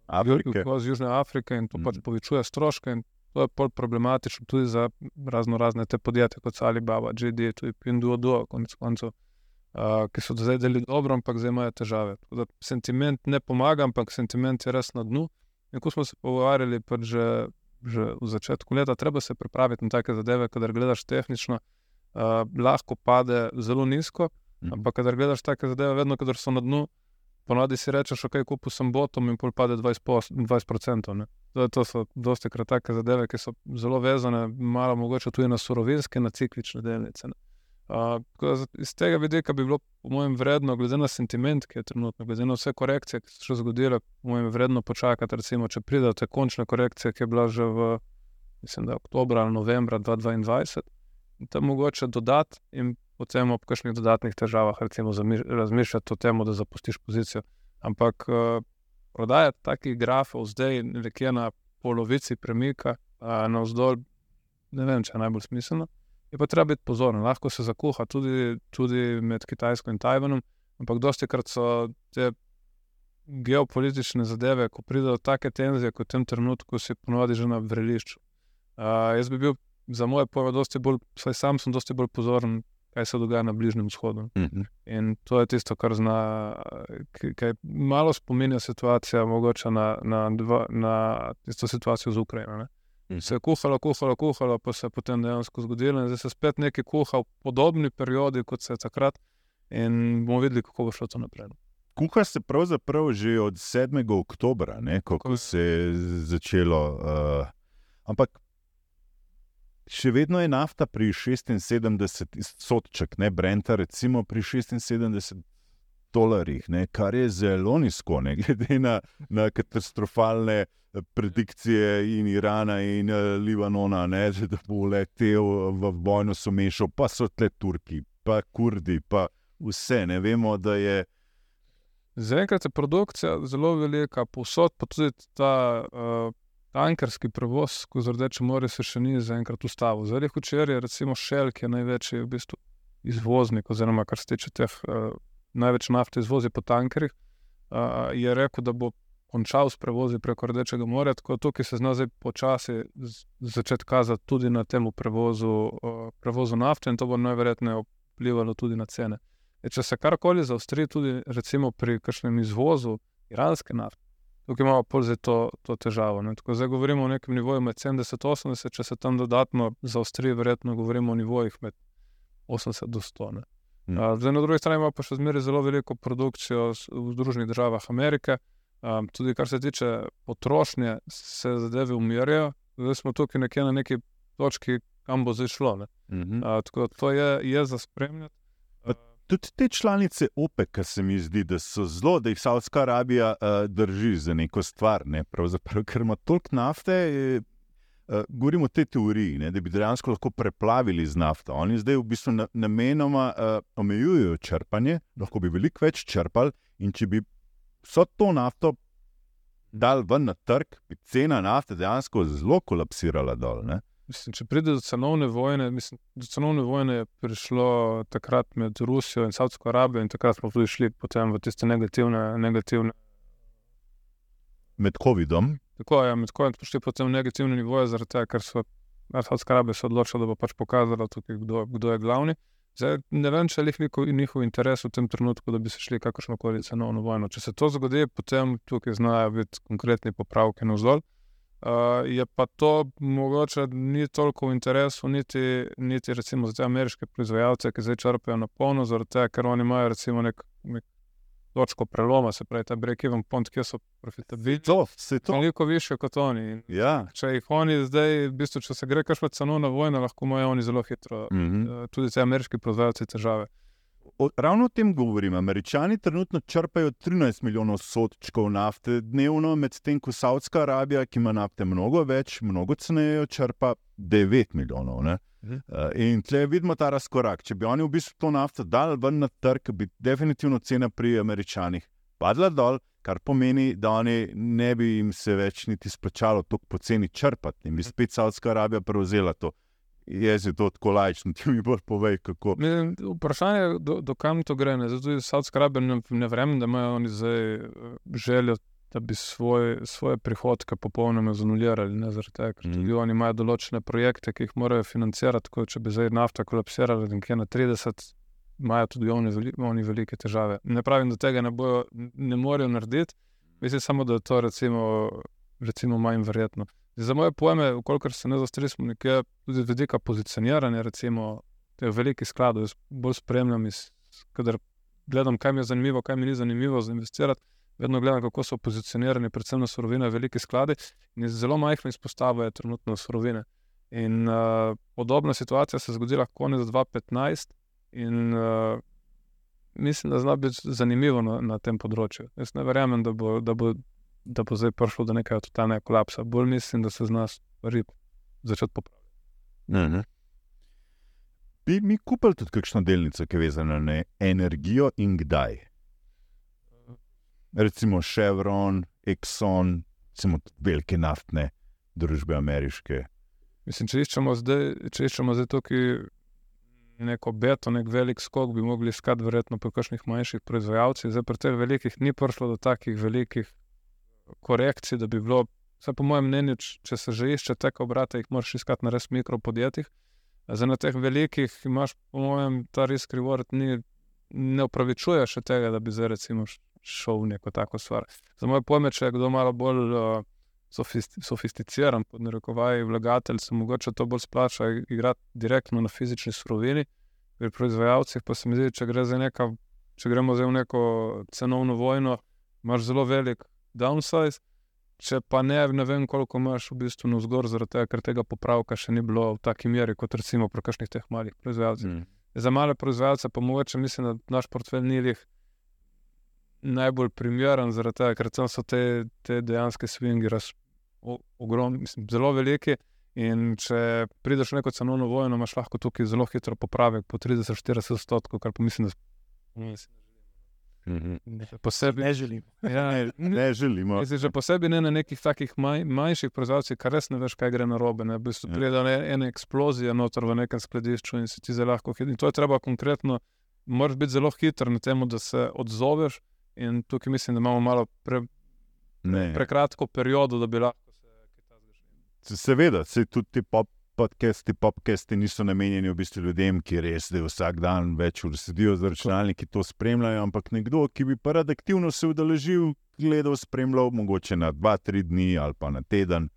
Afrike. Iz Južne Afrike in to pač Mhm. povečuje stroške. in To je bolj problematično tudi za razno razne te podjetja, kot so Alibaba, JD, tudi Pinduoduo, konec koncev, uh, ki so do zdaj delili dobro, ampak zdaj imajo težave. Da sentiment ne pomaga, ampak sentiment je res na dnu. In ko smo se pogovarjali, pač že, že v začetku leta, treba se pripraviti na take zadeve, kadar gledaš tehnično, uh, lahko pade zelo nizko, Mhm. ampak kadar gledaš take zadeve, vedno, kadar so na dnu, ponadi si rečeš, ok, kupil sem botom in pol pade 20%. 20% ne. Zdaj, to so dosti krat take zadeve, ki so zelo vezane, malo mogoče tudi na surovinske, na ciklične delnice. ne. Uh, iz tega vidika bi bilo, po mojem, vredno, glede na sentiment, ki je trenutno, glede na vse korekcije, ki so se zgodile, po mojem, vredno počakati, recimo, če pride do te končne korekcije, ki je bila že v, mislim, oktobra ali novembra 2022, in tam mogoče dodati in potem ob kakšnih dodatnih težavah, recimo, razmišljati o tem, da zapustiš pozicijo. Ampak uh, prodajati takih grafov zdaj nekje na polovici premika, uh, navzdol, ne vem, če je najbolj smiselno. Je pa treba biti pozoren, lahko se zakuha tudi, tudi med Kitajsko in Tajvanom, ampak dosti krat so te geopolitične zadeve, ko pridejo take tenzije, kot v tem trenutku, si ponovadi že na vrelišču. Uh, jaz bi bil za moje pojme, dosti bolj, vsaj sam sem dosti bolj pozoren, kaj se dogaja na Bližnjem vzhodu. Mhm. In to je tisto, kar zna, kaj malo spominja situacija, mogoče na, na, dva, na tisto situacijo z Ukrajino. Ne? Se je kuhalo, kuhalo, kuhalo, pa se je potem dejansko zgodilo, in zdaj se spet nekaj kuha v podobni periodi, kot se je takrat, in bomo videli, kako bo šlo to naprej. Kuha se pravzaprav že od 7. oktobra, ne, ko, Tako se je začelo. Uh, ampak še vedno je nafta pri 76 sodček, ne Brenta, recimo pri 76 dolarjih, ne, kar je zelo nizko, ne, glede na, na katastrofalne. eh, Predikcije in Irana in uh, Libanona, ne, da bo letel v vojno, so mešal, pa so tle Turki, pa Kurdi, pa vse. Ne vemo, da je Zaenkrat je produkcija zelo velika, povsod pa tudi ta uh, tankerski prevoz skozi Rdeče more se še ni zaenkrat ustavil. Zdaj, včeraj je recimo Shell, ki je največji v bistvu izvoznik, oziroma kar se tiče teh uh, največ nafte izvozi po tankerjih, uh, je rekel, da bo končal s prevozi preko Rdečega morja, tako da tukaj se zna zdaj počasi začeti kazati tudi na tem prevozu, uh, prevozu nafte in to bo najverjetneje vplivalo tudi na cene. Je, če se karkoli zaostri, tudi recimo pri kakšnem izvozu iranske nafte, tukaj imamo pol zdaj to, to težavo. Ne? Tako zdaj govorimo o nekem nivoju med 70 in 80, če se tam dodatno zaostri, verjetno govorimo o nivojih med 80 do 100. Ne? Mm. Uh, zdaj, na drugi strani imamo pa še zmeraj zelo veliko produkcijo v Združenih državah Amerike. Um, tudi kar se tiče potrošnje, se zadeve umirjajo. Zdaj smo tukaj nekje na neki točki, kam bo zdaj šlo. ne. Mhm. Uh, tako da to je, je za spremljati. Pa Tudi te članice OPEC, se mi zdi, da so zelo, da jih Saudska Arabija uh, drži za neko stvar, ne? Pravzaprav, ker ima toliko nafte. Uh, govorimo o tej teoriji, ne, da bi dejansko lahko preplavili z nafto. Oni zdaj v bistvu na, namenoma uh, omejujejo črpanje, lahko bi veliko več črpali, in če bi vso to nafto dal ven na trg, bi cena nafte dejansko zelo kolapsirala dol. Ne. Mislim, če pride do cenovne vojne, mislim, do cenovne vojne je prišlo takrat med Rusijo in Saudsko Arabijo, in takrat smo tudi šli potem v tiste negativne. negativne Med COVID-om, tako je, med kojem smo šli potem negativne nivoje, zaradi tega, ker so ja, Saudska Arabija se odločila, da bo pač pokazala, tukaj, kdo, kdo je glavni. Zdaj, ne vem, če je njihov, interes v tem trenutku, da bi se šli kakršno koli cenovno vojno. Če se to zgodi, potem tukaj znajo biti konkretni popravki na vzdolj. Uh, je pa to mogoče ni toliko v interesu, niti, niti recimo za te ameriške proizvajalce, ki zdaj črpajo na polno, zaradi tega, ker oni imajo recimo nek, nek točko preloma, se pravi ta break-even point, kjer so profitabilni. to, to. Veliko više kot oni. Ja. Če jih oni zdaj, v bistvu, če se gre kakšna cenovna vojna, lahko imajo oni zelo hitro, Mhm. uh, tudi ti ameriški proizvajalci, težave. O, ravno o tem govorim. Američani trenutno črpajo 13 milijonov sodčkov nafte dnevno, medtem ko Saudska Arabija, ki ima nafte mnogo več, mnogo ceneje, črpa 9 milijonov. Ne? Mhm. Uh, in tle vidimo ta razkorak. Če bi oni v bistvu to nafto dali ven na trg, bi definitivno cena pri Američanih padla dol, kar pomeni, da oni ne bi jim se več niti splačalo tako poceni črpati in bi spet Saudska Arabija prevzela to. Jaz je to tako lajčno, ti mi bolj povej, kako. Mislim, Vprašanje je, do, do kam to gre. ne. Zato tudi Saudska Arabija ne, ne verjamem, da imajo oni zdaj eh, željo, da bi svoj, svoje prihodke popolnoma zanulirali. Ne, zaradi tega, ker Mhm. tudi oni imajo določene projekte, ki jih morajo financirati. Tako, če bi zdaj nafta kolapsirala nekje na 30, imajo tudi oni, veli, oni velike težave. Ne pravim, da tega ne, bojo, ne morejo narediti, mislim samo, da je to recimo, recimo manj verjetno. Za moje pojme, kolikor se ne zastri, smo nekje tudi vidika pozicioniranja, recimo teh velikih skladov, jaz bolj spremljam, iz, kadar gledam, kaj mi je zanimivo, kaj mi ni zanimivo za investirati. Vedno gledam, kako so pozicionirani, predvsem na surovine, veliki skladi. In zelo majhno izpostavo trenutno surovine. In uh, podobna situacija se je zgodila konec 2015, in uh, mislim, da zna biti zanimivo na, na tem področju. Jaz ne verjamem, da bo, da bo, da bo zdaj prišlo do nekega totalnega kolapsa. Bolj mislim, da se zna stvari začeti popravljati. Mhm. Bi mi kupili tudi kakšno delnico, ki je vezana na energijo in kdaj? Recimo Chevron, Exxon, recimo velike naftne družbe ameriške. Mislim, če iščemo zdaj, če iščemo zdaj tukaj neko beto, nek velik skok, bi mogli iskati verjetno pri kakšnih manjših proizvajalcih. Zdaj pri teh velikih ni prišlo do takih velikih korekcij, da bi bilo, vsaj po mojem mnenju, če se že išče teka obrata, jih moraš iskati na res mikropodjetjih. Zdaj na teh velikih imaš, po mojem, ta risk reward ni, ne upravičuje še tega, da bi zdaj recimo šel v neko tako stvar. Za moje pojme, če je kdo malo bolj uh, sofisti, sofisticiran, pod narekovaji, vlagatelj, se mogoče to bolj splača igrati direktno na fizični surovini. Pri proizvajalcih pa se mi zdi, če, gre neka, če gremo zdaj v neko cenovno vojno, imaš zelo velik downside. Če pa ne, ne vem, koliko imaš v bistvu na vzgor, zaradi tega, ker tega popravka še ni bilo v taki meri, kot recimo pri kakšnih teh malih proizvajalcih. Mm. Za male proizvajalce pa mogoče mislim, da naš portfelj ni lih najbolj primeren, zaradi tega, ker tam so te, te dejanske swingi raz, o, ogrom, mislim, zelo veliki. In če prideš v neko cenovno vojno, imaš lahko tukaj zelo hitro popravek po 30-40 odstotkov, kar pa mislim, da mislim, Mhm. da je posebej. Ne želim. Ja, ne, Ne želimo. Mislim, že posebej ne na nekih takih manj, manjših proizvajalcih, kar res ne veš, kaj gre na robe. Ne? V bistvu Ja. pride ena, ena eksplozija noter v nekem skladišču in se ti zelo lahko hiti. In to je treba konkretno, moraš biti zelo hiter na tem, da se odzoveš. In tukaj mislim, da imamo malo pre, Ne. prekratko periodo, da bi lahko se kaj takega. Seveda, se tudi ti pop. Podcasti, popcasti niso namenjeni v bistvu ljudem, ki res zdaj vsak dan več ur sedijo z računalniki, to spremljajo, ampak nekdo, ki bi pa rad aktivno se udeležil, gledal, spremljal, mogoče na dva, tri dni ali pa na teden,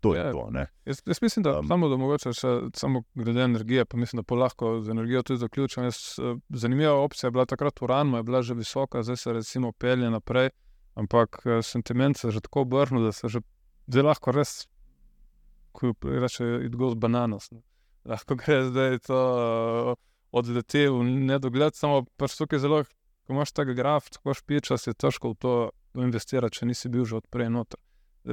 to je Ja. to. Ne? Jaz, jaz mislim, da Um. samo da mogoče še samo glede energije, pa mislim, da pa lahko z energijo tudi zaključim. Jaz, eh, zanimiva opcija je bila takrat uran, je bila že visoka, zdaj se recimo pelje naprej, ampak eh, sentiment se je že tako obrnil, da se že zdaj lahko res, ko reče, it goes bananas. Ne. Lahko gre zdaj to uh, odleti v nedogled, samo pač tukaj zelo, ko imaš tak graf, tako špiča, je težko v to investirati, če nisi bil že odprej noter.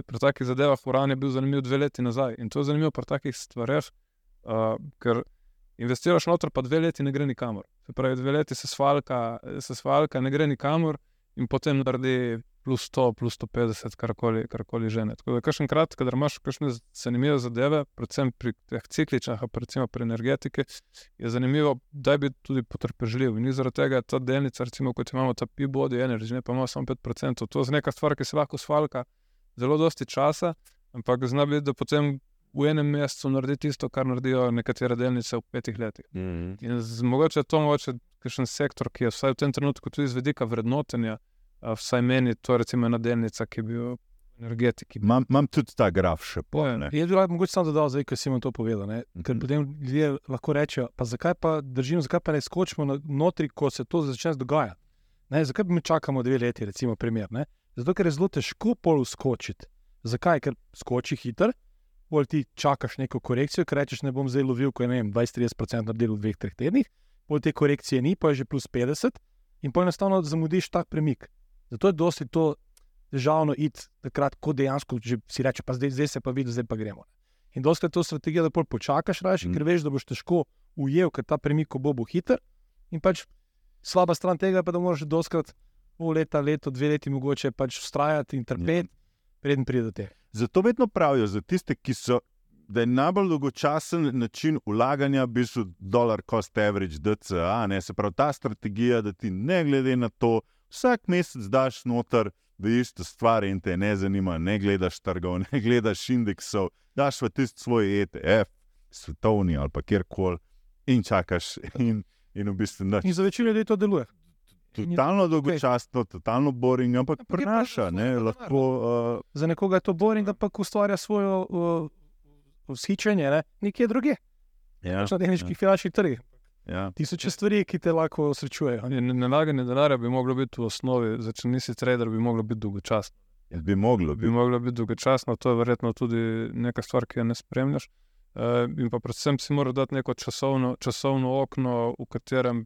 Pri takih zadevah uran je bil zanimiv dve leti nazaj. In to je zanimivo pri takih stvareh, uh, ker investiraš noter, pa dve leti ne gre nikamor. Se pravi, dve leti se svalka, se svalka ne gre nikamor in potem naredi plus 100, plus 150, karkoli, karkoli že ne. Tako da, kakšen krat, kadar imaš kakšne zanimive zadeve, predvsem pri teh cikličnih, pa recimo pri energetiki, je zanimivo, da biti tudi potrpežljiv. In zaradi tega je ta delnica, recimo, kot imamo ta P-body energy, ne pa imamo samo 5%, to je neka stvar, ki se lahko svalka zelo dosti časa, ampak zna biti, da potem v enem mesecu naredi tisto, kar naredijo nekatere delnice v petih letih. Mhm. In z, mogoče je to mogoče kakšen sektor, ki je vsaj v tem trenutku tudi z vedika vrednotenja, a, vsaj meni, to je recimo ena delnica, ki je bil v energetiki. Imam, imam tudi ta graf še po. Ja. ne. Jaz bi lahko mogoče samo dodal, zdaj, ko si jim to povedal. Ne? Ker Mhm. potem ljudje lahko rečejo, pa zakaj pa držimo, zakaj pa ne skočimo notri, ko se to začne dogajati. Ne? Zakaj bi mi čakamo dve leti, recimo, primer. Ne? Zato, ker je zelo težko pol skočiti. Zakaj? Ker skoči hiter, pol ti čakaš neko korekcijo, ker rečeš, ne bom zdaj lovil, ko je vem, 20-30% naredil v dveh, treh tednih, pol te korekcije ni, pa je že plus 50 in pol enostavno zamudiš tak premik. Zato je dosti to težavno iti takrat, ko dejansko že si reče, pa zdaj, zdaj se pa vidi, zdaj pa gremo. In dosti je to strategija, da pol počakaš, raje, Mm. ker veš, da boš težko ujel, ker ta premik bo bo hiter. In pač slaba stran tega je, pa, da moraš doskrat pol leta, leto, dve leti mogoče pač ustrajati in trpeti, preden pride do tega. Zato vedno pravijo za tiste, ki so. Da je najbolj dolgočasen način ulaganja, v bistvu, dolar cost average, DCA. Ne? Se pravi, ta strategija, da ti ne glede na to, vsak mesec daš noter, da je ista stvar in te ne zanima, ne gledaš trgov, ne gledaš indeksov, daš v tisti svoj ETF, svetovni ali pa kjerkoli in čakaš. In, in v bistvu nič. In za večino ljudi to deluje. Totalno dolgočasno, totalno boring, ampak Ampak prenaša, ne, svoje lahko. Uh, Za nekoga je to boring, pa ustvarja svojo uh, vzhičenje, ne? nekje druge, ja, pač na tehničnih finančnih trgih. ja. Tisoče stvari, ki te lahko srečujejo. Ne- Nalaganje denarja bi moglo biti v osnovi, zdaj, če nisi trader, bi moglo biti dolgočasno. Bi moglo Bi biti. moglo biti dolgočasno, to je verjetno tudi neka stvar, ki jo ne spremljaš. Uh, in pa predvsem si moraš dati neko časovno, časovno okno, v katerem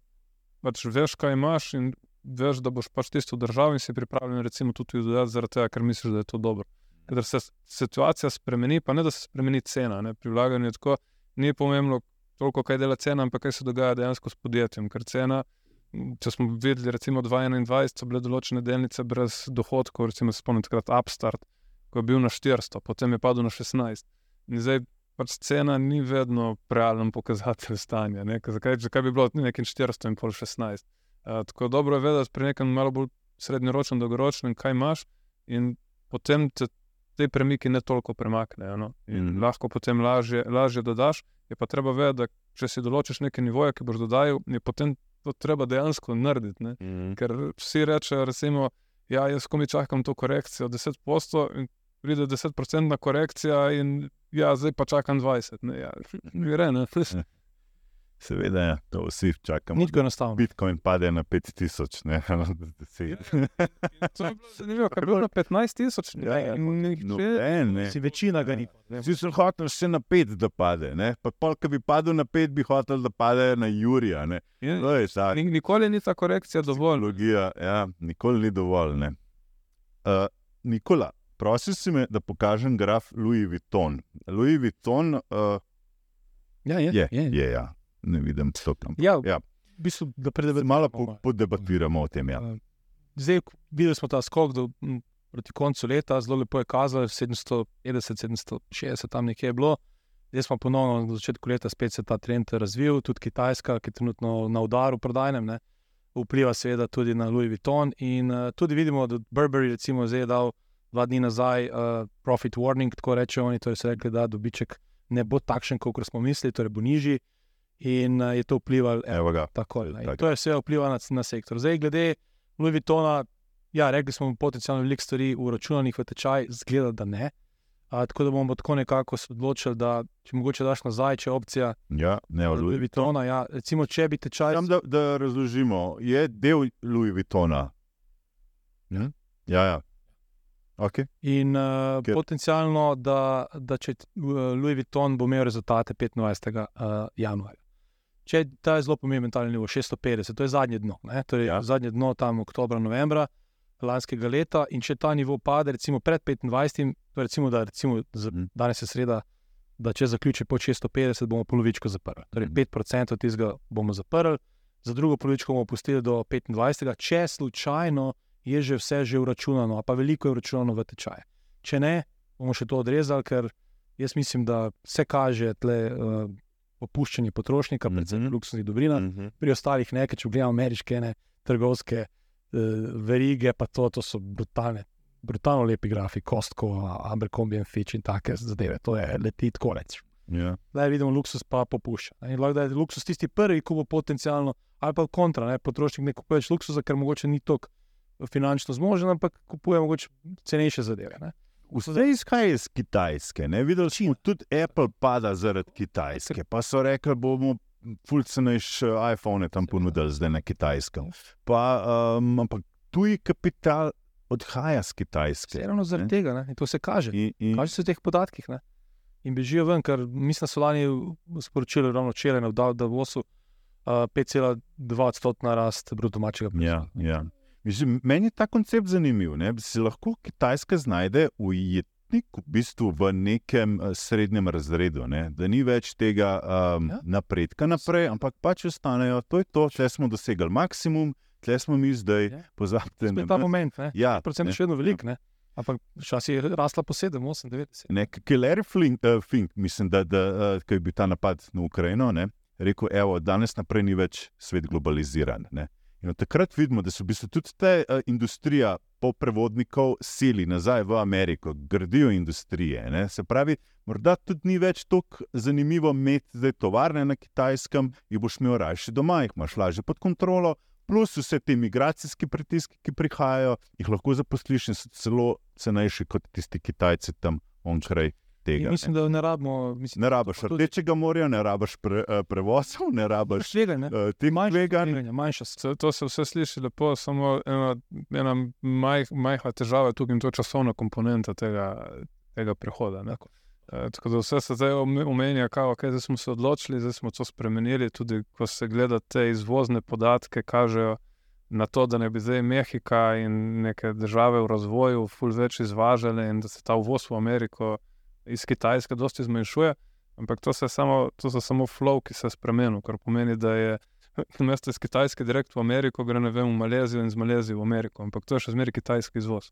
pač veš, kaj imaš, in veš, da boš pač tisto držal, in si pripravljen, recimo, tudi dodati, zaradi tega, ker misliš, da je to dobro. Ker se situacija spremeni, pa ne da se spremeni cena. Ne? Pri vlaganju je tako, ni pomembno toliko, kaj dela cena, ampak kaj se dogaja dejansko s podjetjem. Ker cena, če smo videli, recimo 2021, so bile določene delnice brez dohodkov, recimo spomnim takrat Upstart, ko je bil na 400, potem je padel na 16. In zdaj pač cena ni vedno realen pokazatelj stanja. ne. Zakaj, zakaj bi bilo nekaj 400 in pol 16? Uh, tako dobro je vedeti pri nekem malo bolj srednjeročnem, dolgoročnem, kaj imaš, in potem te te premiki ne toliko premaknejo. No? In Mhm. lahko potem lažje, lažje dodaš. Je pa treba vedeti, da če si določiš neke nivoje, ki boš dodajal, je potem to treba dejansko narediti. Ne? Mm. Ker vsi rečejo, recimo, ja, jaz komi čakam to korekcijo 10%, in pride 10% korekcija, in ja, zdaj pa čakam 20%. Ne, ja, gre, ne. Seveda, ja, to vsi čakamo. Nič go enostavno. Bitcoin pade na 5000, ne na 10. To je bilo zanimivo, ker je bilo na 15 tisoč, Ja, ja, nihče. Noben, ne. Si večina ga ni. Vsi so hoteli še na 5, da pade. Ne? Pa pol, ki bi padel na 5, bi hotel, da pade na Jurija. Ne? Ja, je ni- Nikoli ni ta korekcija dovolj. logija. Ja, nikoli ni dovolj. Ne? Uh, Nikola, prosil si me, da pokažem graf Louis Vuitton. Louis Vuitton uh, Ja, je. je, je, je, ja. ne vidim to tam. Ja, Ja. v bistvu, da malo po, podebatiramo o tem. Ja. Uh, Zdaj, videli smo ta skok do, m, proti koncu leta, zelo lepo je kazalo, 750, 760, tam nekje je bilo. Zdaj smo ponovno na začetku leta spet se ta trend razvil, tudi Kitajska, ki je trenutno na udaru prodajnem, ne, vpliva seveda tudi na Louis Vuitton. In uh, tudi vidimo, da Burberry recimo zdaj je dal dva dni nazaj uh, profit warning, tako rečejo oni, torej so rekli, da dobiček ne bo takšen, kot smo mislili, torej bo nižji. In uh, je to vplivalo Evo ga. Tako, Tako. to je vse vpliva na, na sektor. Zdaj, glede Louis Vuittona, ja, rekli smo potencialno veliko stvari uračunanih v tečaj, zgleda, da ne. A, tako da bomo tako nekako se odločili, da če mogoče daš nazaj, če je opcija Ja, ne, Louis Louis Vuittona. Ja, recimo, če bi tečaj. Sam da, da razložimo, je del Louis Vuittona. Ja, ja. ja. Okay. In uh, Ker- potencialno, da, da če uh, Louis Vuitton bo imel rezultate 25. Uh, januarja. Če ta je zelo pomemben, ta nivo 650, to je zadnje dno, ne? torej Ja. zadnje dno tam oktobra, novembra lanskega leta. In če ta nivo pade, recimo pred 25, to je recimo, da recimo z, Mhm. danes je sreda, da če zaključi po 650, bomo polovičko zaprli. Torej Mhm. 5% od tistega bomo zaprli, za drugo polovičko bomo pustili do 25, če slučajno je že vse že uračunano, pa veliko je uračunano v tečaje. Če ne, bomo še to odrezali, ker jaz mislim, da se kaže tle uh, opuščanje potrošnika, predvsem mm -hmm. luksuznih dobrin, Mhm. pri ostalih ne, ker če gledamo ameriške ne, trgovske uh, verige, pa to, to so brutalne. Brutalno lepi grafi, Kostko, Abercrombie Fitch in take zadeve. To je leti tako reč. Ja. Zdaj vidimo, luksus pa popušča. lahko da je luksus tisti prvi, ki bo potencialno, ali pa kontra, ne, potrošnik ne kupuje več luksusa, ker mogoče ni tako finančno zmožen, ampak kupuje mogoče cenejše zadeve. Ne. Vse izhaja iz Kitajske. Ne? Videli smo tudi Apple pada zaradi Kitajske. Pa so rekli, bomo fulcenejši iPhone tam ponudili zdaj na Kitajskem. Pa, um, ampak tuji kapital odhaja z Kitajske. Ravno zaradi Ne. tega, ne. in to se kaže. In, in, Kaže se v teh podatkih. Ne? In bežijo ven, ker mislim, da so lani sporočili ravno včeraj, da, v OSU uh, 5,2 odstotna rast bruto domačega ja, ja. Mislim, meni je ta koncept zanimiv. Ne? Se lahko Kitajska znajde ujetnik v bistvu v nekem eh, srednjem razredu, ne? da ni več tega um, Ja. napredka naprej, ampak pač ostanejo, to je to, če smo dosegli maksimum, tle smo mi zdaj, Ja. pozabite na ta nas. moment, ne. Ja, Predvsem ne. še vedno veliko, ne. Ampak včasih je rasla po 7, 8, 9, 10. Nek Keller Flink, uh, Fink, mislim, da, da uh, ko je bil ta napad na Ukrajino, ne, rekel, evo, danes naprej ni več svet globaliziran. Ne. In od takrat vidimo, da so v bistvu tudi te uh, industrija polprevodnikov sili nazaj v Ameriko, gradijo industrije. Ne. Se pravi, morda tudi ni več tako zanimivo imeti zdaj tovarne na kitajskem, jih boš imel raje doma, jih imaš lažje pod kontrolo. Plus vse te migracijske pritiske, ki prihajajo, jih lahko zaposliš in so celo cenejši kot tisti Kitajci tam onkraj tega. In mislim, da ne rabimo. Mislim, Ne rabiš tudi- rdečega morja, ne rabiš pre, eh, prevozov, ne rabiš Tveganje. uh, teh Manjša tveganja, manjša. To, to se vse sliši lepo, samo ena, ena maj, majhna težava je in to časovna komponenta tega, tega prehoda. ne. Eh, Tako da vse se zdaj ome- omenja, kao, okay, zdaj smo se odločili, zdaj smo to spremenili. Tudi ko se gleda te izvozne podatke, kažejo na to, da ne bi zdaj Mehika in neke države v razvoju ful več izvažale in da se ta uvoz v Ameriko iz Kitajske dosti zmanjšuje. Ampak to, samo, to so samo flow, ki se je spremenil, kar pomeni, da je namesto iz Kitajske direkt v Ameriko, gre ne vem v Malezijo in iz Malezije v Ameriko. Ampak to je še zmeraj kitajski izvoz.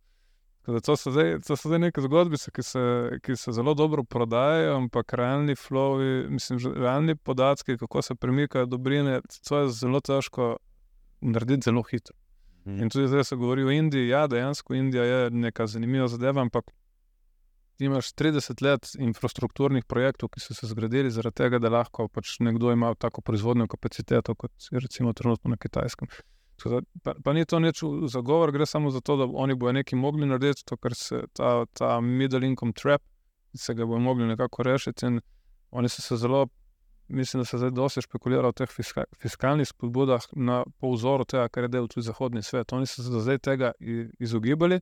Tako da To so, zdaj, to so zdaj neke zgodbice, ki se, ki se zelo dobro prodajajo, ampak realni flowi, mislim, realni podatki, kako se premikajo dobrine, to je zelo težko narediti zelo hitro. Mhm. In tudi zdaj se govori o Indiji. Ja, dejansko Indija je neka zanimiva zadeva, ampak imaš 30 let infrastrukturnih projektov, ki so se zgradili zaradi tega, da lahko pač nekdo ima tako proizvodno kapaciteto, kot je recimo trenutno na Kitajskem. Da, pa, pa ni to nič zagovor, gre samo za to, da oni bodo nekaj mogli narediti, to, kar se ta, ta middle income trap, se ga bodo mogli nekako rešiti. In oni so se zelo, mislim, da se zdaj dosti špekulira o teh fiska, fiskalnih spodbudah na, po vzoru tega, kar je del tudi zahodni svet. Oni so se do zdaj tega izogibali.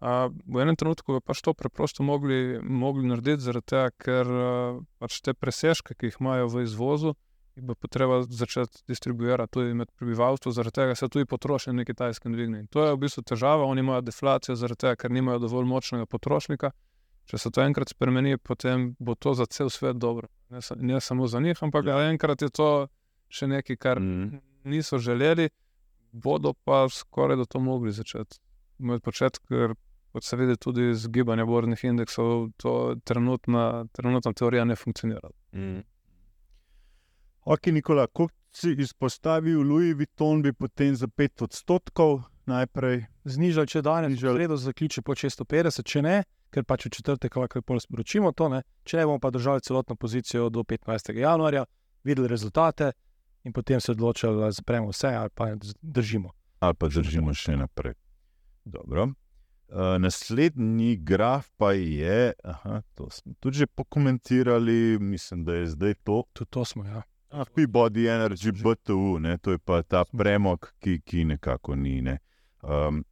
A, v enem trenutku bi pač to preprosto mogli, mogli narediti, zaradi tega, ker a, pač te presežke, ki jih imajo v izvozu, jih bo potreba začeti distribuirati tudi med prebivalstvom, zaradi tega se tudi potrošnja na kitajskem dvigne. In to je v bistvu težava, oni imajo deflacijo, zaradi tega, ker nimajo dovolj močnega potrošnika. Če se to enkrat spremeni, potem bo to za cel svet dobro. Ne, ne samo za njih, ampak ja. enkrat je to še nekaj, kar Mhm. niso želeli, bodo pa skoraj da to mogli začeti. Moj počet, ker kot se vidi tudi iz gibanja borznih indeksov, to trenutna, trenutna teorija ne funkcionira. Mm. Ok, Nikola, kot si izpostavil, Louis Vuitton bi potem za 5 odstotkov najprej. Znižali, če danes v sredo zaključi po 650, če ne, ker pač v četrtek lahko pol sporočimo to, ne. če ne bomo pa držali celotno pozicijo do 15. januarja, videli rezultate in potem se odločili, ali zapremo vse ali pa držimo. ali pa držimo še naprej. Dobro. Uh, naslednji graf pa je, aha, to smo tudi že pokomentirali, mislim, da je zdaj to. Tudi to smo, ja. Ah, Peabody Energy BTU, ne, to je pa ta premog, ki, ki nekako ni. Ne. Um,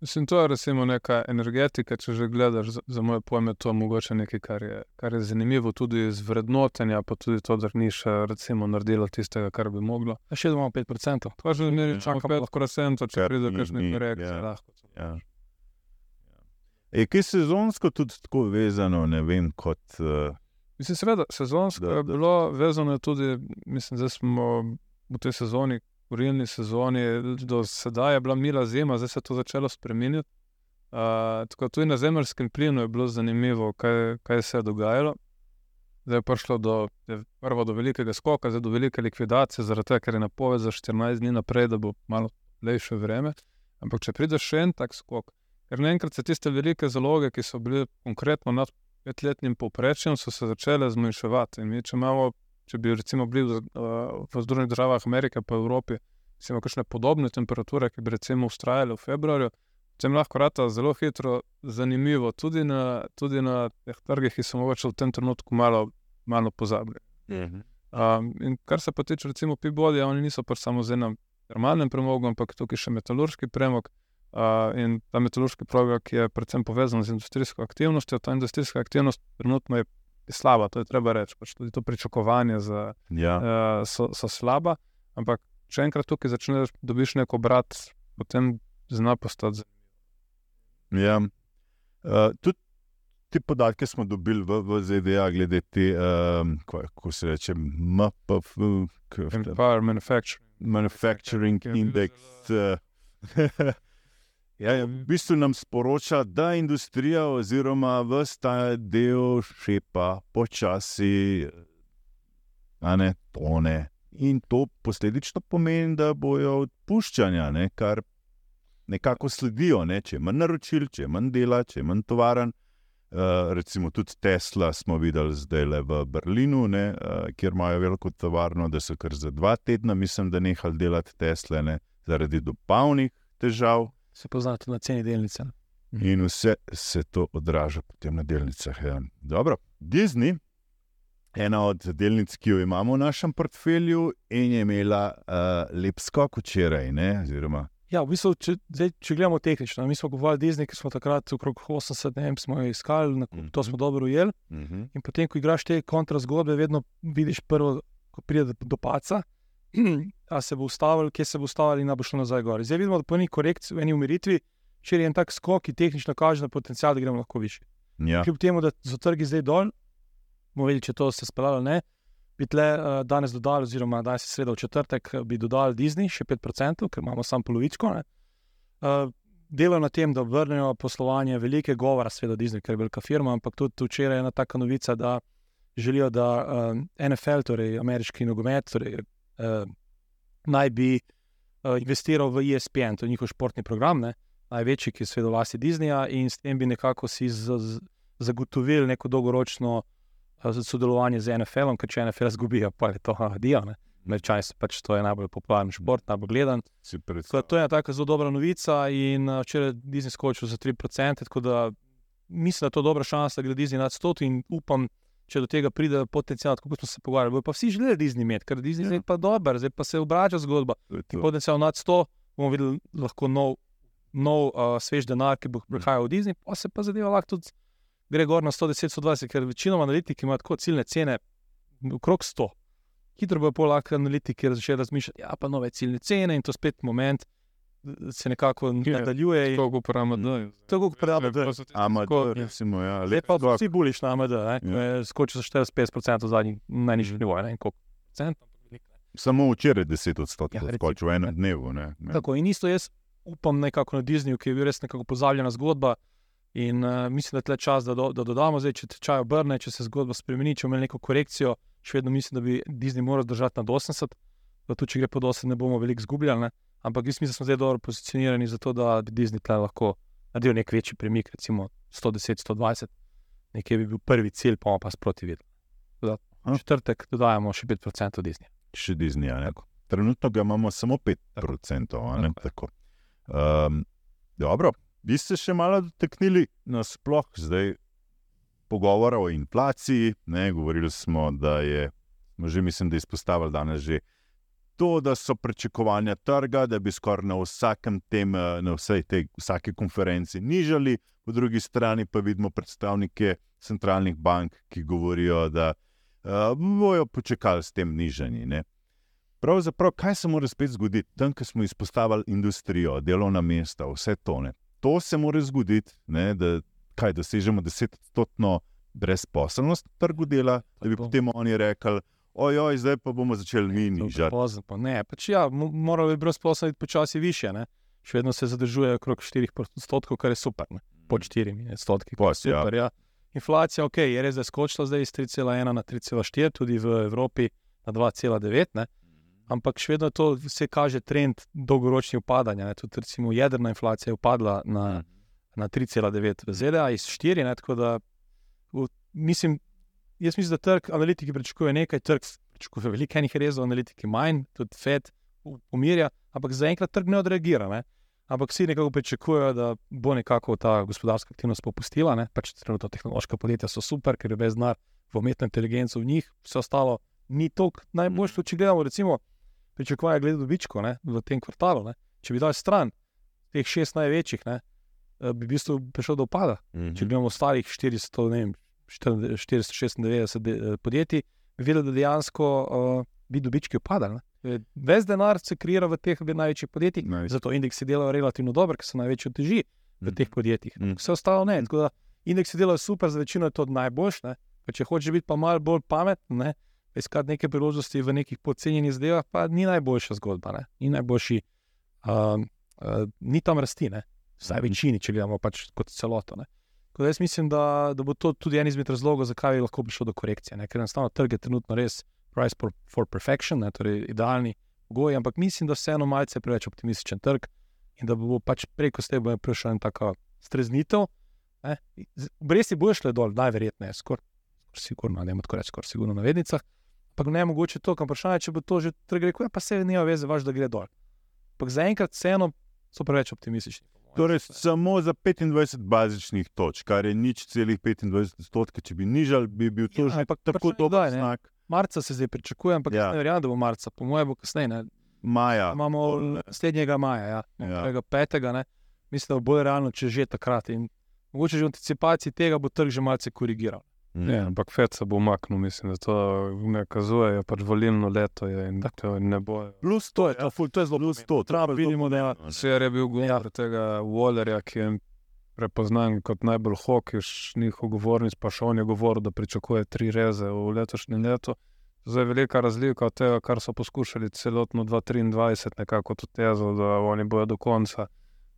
Mislim, to je recimo neka energetika, če že gledaš, za, za moje pojme, to je mogoče nekaj, kar je, kar je zanimivo tudi iz vrednotenja, pa tudi to, da ni še recimo naredilo tistega, kar bi moglo. A Še imamo 5%. To je že zmeraj Čakamo čakamo 5%, če Kar pride kakšne ni, korekcije. ja. lahko. ja. Je kaj sezonsko tudi tako vezano, ne vem, kot. Uh, Mislim, seveda, sezonsko Da, je da. bilo vezano je tudi, mislim, da smo v tej sezoni, kurilni sezoni, do sedaj je bila mila zima, zdaj se je to začelo spremenjati. Uh, tako tudi na zemeljskem plinu je bilo zanimivo, kaj, kaj se je dogajalo. Zdaj je prišlo do, je prvo do velikega skoka, zdaj do velike likvidacije, zaradi tega, ker je napoved za 14 dni naprej, da bo malo lepše vreme. Ampak če pride še en tak skok, ker naenkrat se tiste velike zaloge, ki so bile konkretno nad petletnim povprečjem, so se začele zmanjševati. In mi, če, imamo, če bi recimo bili v, uh, v Združenih državah Amerike, pa v Evropi, recimo kakšne podobne temperature, ki bi recimo ustrajale v februarju, potem lahko rata zelo hitro zanimivo, tudi na, tudi na teh trgih, ki so mogoče v tem trenutku malo, malo pozabili. Um, in kar se pa tiče, recimo, Pibodija, oni niso pač samo z enim termalnim premogom, ampak tukaj še metalurški premog. Uh, in ta metalurški premog je predvsem povezan z industrijsko aktivnostjo. Ta industrijska aktivnost trenutno je slaba, to je treba reči. Pač tudi to pričakovanje za, ja. uh, so, so slaba. Ampak če enkrat tukaj začneš, dobiš neko obrat, potem zna postati zanimivo. Ja. Uh, tudi te podatke smo dobili v, v ZDA, glede te, um, kako se reče, MPF. Empire Manufacturing. Manufacturing ki Index. zelo- eh, Ja, ja, v bistvu nam sporoča, da industrija oziroma vsta del šepa počasi, a ne tone. In to posledično pomeni, da bojo odpuščanja, ne, kar nekako sledijo. Ne, če je manj naročil, če je manj dela, če je manj tovaren. Uh, recimo tudi Tesla smo videli zdaj le v Berlinu, ne, uh, kjer imajo veliko tovarno, da so kar za dva tedna, mislim, da nehali delati Tesle ne, zaradi dobavnih težav. Se pozna tudi na ceni delnice. ne. In vse se to odraža potem na delnicah. Ja. Dobro, Disney, ena od delnic, ki jo imamo v našem portfelju, in je imela uh, lep skok včeraj. Ne, oziroma, Ja, v bistvu, če, zdaj, če gledamo tehnično, mi smo govorili Disney, ki smo takrat okrog 80, ne vem, smo jo iskali, na, Mhm. to smo dobro ujeli. uh -huh. In potem, ko igraš te kontrazgodbe, vedno vidiš prvo, ko pride do paca, a se bo ustavil, kje se bo ustavil in da bo šlo nazaj gor. Zdaj vidimo, da po neki korekciji, v eni umiritvi, če je en tak skok, ki tehnično kaže na potencial, da gremo lahko više. ja. Kljub temu, da so trgi zdaj dol, bomo videli, če to se speljalo ali ne. Bi tle uh, danes dodali, oziroma danes je sredo v četrtek, eh, bi dodali Disney še 5%, ker imamo samo polovičko. ne. Uh, delajo na tem, da vrnejo poslovanje, velike govora, seveda Disney, ker je velika firma, ampak tudi včeraj je ena taka novica, da želijo, da uh, NFL, torej ameriški nogomet, torej, uh, naj bi uh, investiral v ESPN, to je njihov športni program, ne, največji, ki je seveda v lasti Disneyja, in s tem bi nekako si z, z, zagotovili neko dolgoročno uh, sodelovanje z NFL-om, ker če NFL izgubijo, pa je to adijo. Američani so pač to je najbolj popularen šport, najbolj gledan. Tako da predstavljam. to je ena taka zelo dobra novica in uh, včeraj je Disney skočil za 3%, tako da mislim, da je to dobra šansa, da gre Disney nad 100 in upam, če do tega pride potencial, kot smo se pogovarjali. Bojo pa vsi želeli Disney imeti, ker Disney Ja. ja. zdaj pa dober, zdaj pa se obrača zgodba. Potencial nad 100 bomo videli lahko nov, nov uh, svež denar, ki bo prihajal v Disney, pa se pa zadeva lahko tudi gre gor na 110-120, ker večinoma analitiki imajo tako ciljne cene okrog 100. Hitro bo lahko analitiki začeli razmišljati, ja, pa nove ciljne cene in to spet moment se nekako Ja, nadaljuje. in- Tako kot pri AMD. Tako kot pri AMD. Ampak, Tako, recimo, ja, Zdaj lep pa vsi buliš na AMD, Ja. je skočil za 45% v zadnjih najnižjih nivojih. ne koliko procent. Samo včeraj 10 odstotkov Ja, ja, skočil v enem ne. dnevu. Ne, ne. Tako in isto jaz upam nekako na Disneyju, ki je bil res nekako pozabljena zgodba. In uh, mislim, da je tle čas, da, do, da dodamo, zdaj, če tečaj obrne, če se zgodba spremeni, če imeli neko korekcijo, še vedno mislim, da bi Disney moral držati nad 80, da tudi če gre pod 80, ne bomo veliko izgubljali. Ne? Ampak jaz mislim, da smo zdaj dobro pozicionirani za to, da bi Disney tle lahko naredil nek večji premik, recimo 110-120, nekje bi bil prvi cilj, pa pa sproti videli. Tako da Aha. v Četrtek dodajamo še 5% Disney. Še Disney. ne. Trenutno ga imamo samo 5%. a ne, Tako. Um, dobro, bi se še malo dotaknili nasploh zdaj pogovora o inflaciji. Ne, govorili smo, da je, že mislim, da izpostavili danes že. To, da so pričakovanja trga, da bi skoraj na vsakem tem, eh, na vsej tej vsaki konferenci nižali, po drugi strani pa vidimo predstavnike centralnih bank, ki govorijo, da uh, bojo počakali s tem nižanjem. Pravzaprav, kaj se mora spet zgoditi, tam, ko smo izpostavili industrijo, delovna mesta, vse to. Ne? To se mora zgoditi, ne, da kaj, dosežemo desetodstotno brezposelnost na trgu dela, da bi potem oni rekli, ojoj, zdaj pa bomo začeli mi nižati. Pozno, pa ne, pač ja, mo- moralo bi brezposelnost počasi više. Ne? Še vedno se zadržuje okrog 4 odstotkov, kar je super. Ne? Pod 4 odstotki. kar je Pos, ja. super, ja. Inflacija ok, je res, da je skočila zdaj iz 3,1 na 3,4, tudi v Evropi na 2,9. ne. Ampak še vedno to vse kaže trend dolgoročnega upadanja. Ne? Tudi recimo jedrna inflacija je upadla na, na 3,9 v ZDA iz 4. Ne? Tako da v, mislim, jaz mislim, da trg analitiki pričakuje nekaj, trg pričakuje veliko enih rezov, analitiki manj, tudi FED umirja, ampak zaenkrat trg ne odreagira. Ne? Ampak vsi nekako pričakujejo, da bo nekako ta gospodarska aktivnost popustila. Ne? Pač trenutno tehnološka podjetja so super, ker je brez denar v umetno inteligenco v njih, vse ostalo ni toliko najboljše. Če gledamo, recimo, pričakovanja glede dobičkov ne, v tem kvartalu. Ne. Če bi dal stran teh šest največjih, ne, eh, bi v bistvu prišel do upada. Mhm. Če gledamo ostalih 400, ne vem, 400 496 de- eh, podjetij, bi videli, da dejansko uh, bi dobički upadali. Ves denar se kreira v teh največjih podjetjih, Največ. zato indeksi delajo relativno dobro, ker so največji teži v teh podjetjih. Mhm. Vse ostalo ne. Tako da indeksi delajo super, za večino je to najboljše. ne. Pa Če hočeš biti pa malo bolj pameten, ne, iskati neke priložnosti v nekih podcenjenih zadevah, pa ni najboljša zgodba, ne? ni najboljši, um, uh, ni tam rasti, ne? vsaj Mhm. večini, če gledamo pač kot celoto. Ne? Tako da jaz mislim, da, da bo to tudi en izmed razlogov, zakaj je lahko prišlo do korekcije. Ne? Ker enostavno trg je trenutno res price for, for perfection, ne? torej idealni pogoji, ampak mislim, da vseeno malce preveč optimističen trg in da bo pač preko tega prišla ena taka streznitev. ne. Z- Obresti bojo šle dol, najverjetneje, skoraj skor ne tako reči, skoraj sigurno na vednicah. Ampak ne mogoče to, kam vprašanje, če bo to že trg rekel, ja, pa se nema veze, važ, da gre dol. Ampak zaenkrat vseeno so preveč optimistični. Torej, samo za 25 bazičnih točk, kar je nič celih 25 odstotkov. Če bi nižal, bi bil to Ja, že tako dober znak. Marca se zdaj pričakuje, ampak Ja. ja. ne verjamem, da bo marca, po mojem bo kasneje. Ne? Maja. Imamo naslednjega maja, ja. Ja. tega petega. Ne? Mislim, da bo bolj realno, če že takrat. In mogoče že v anticipaciji tega bo trg že malce korigiral. Mhm. Ja, ampak FED se bo umaknil, mislim, da to ne kazuje, je pač volilno leto je in to ne bo. Plus To je, to, ful, to je zelo plus to. Treba vidimo, da je Vse je bil govor ja. tega Wallerja, ki je prepoznan kot najbolj hokiš njihov govornic, pa še on je govoril, da pričakuje tri reze v letošnjem letu. Zdaj je velika razlika od tega, kar so poskušali celotno 2023, nekako to tezo, da oni bojo do konca.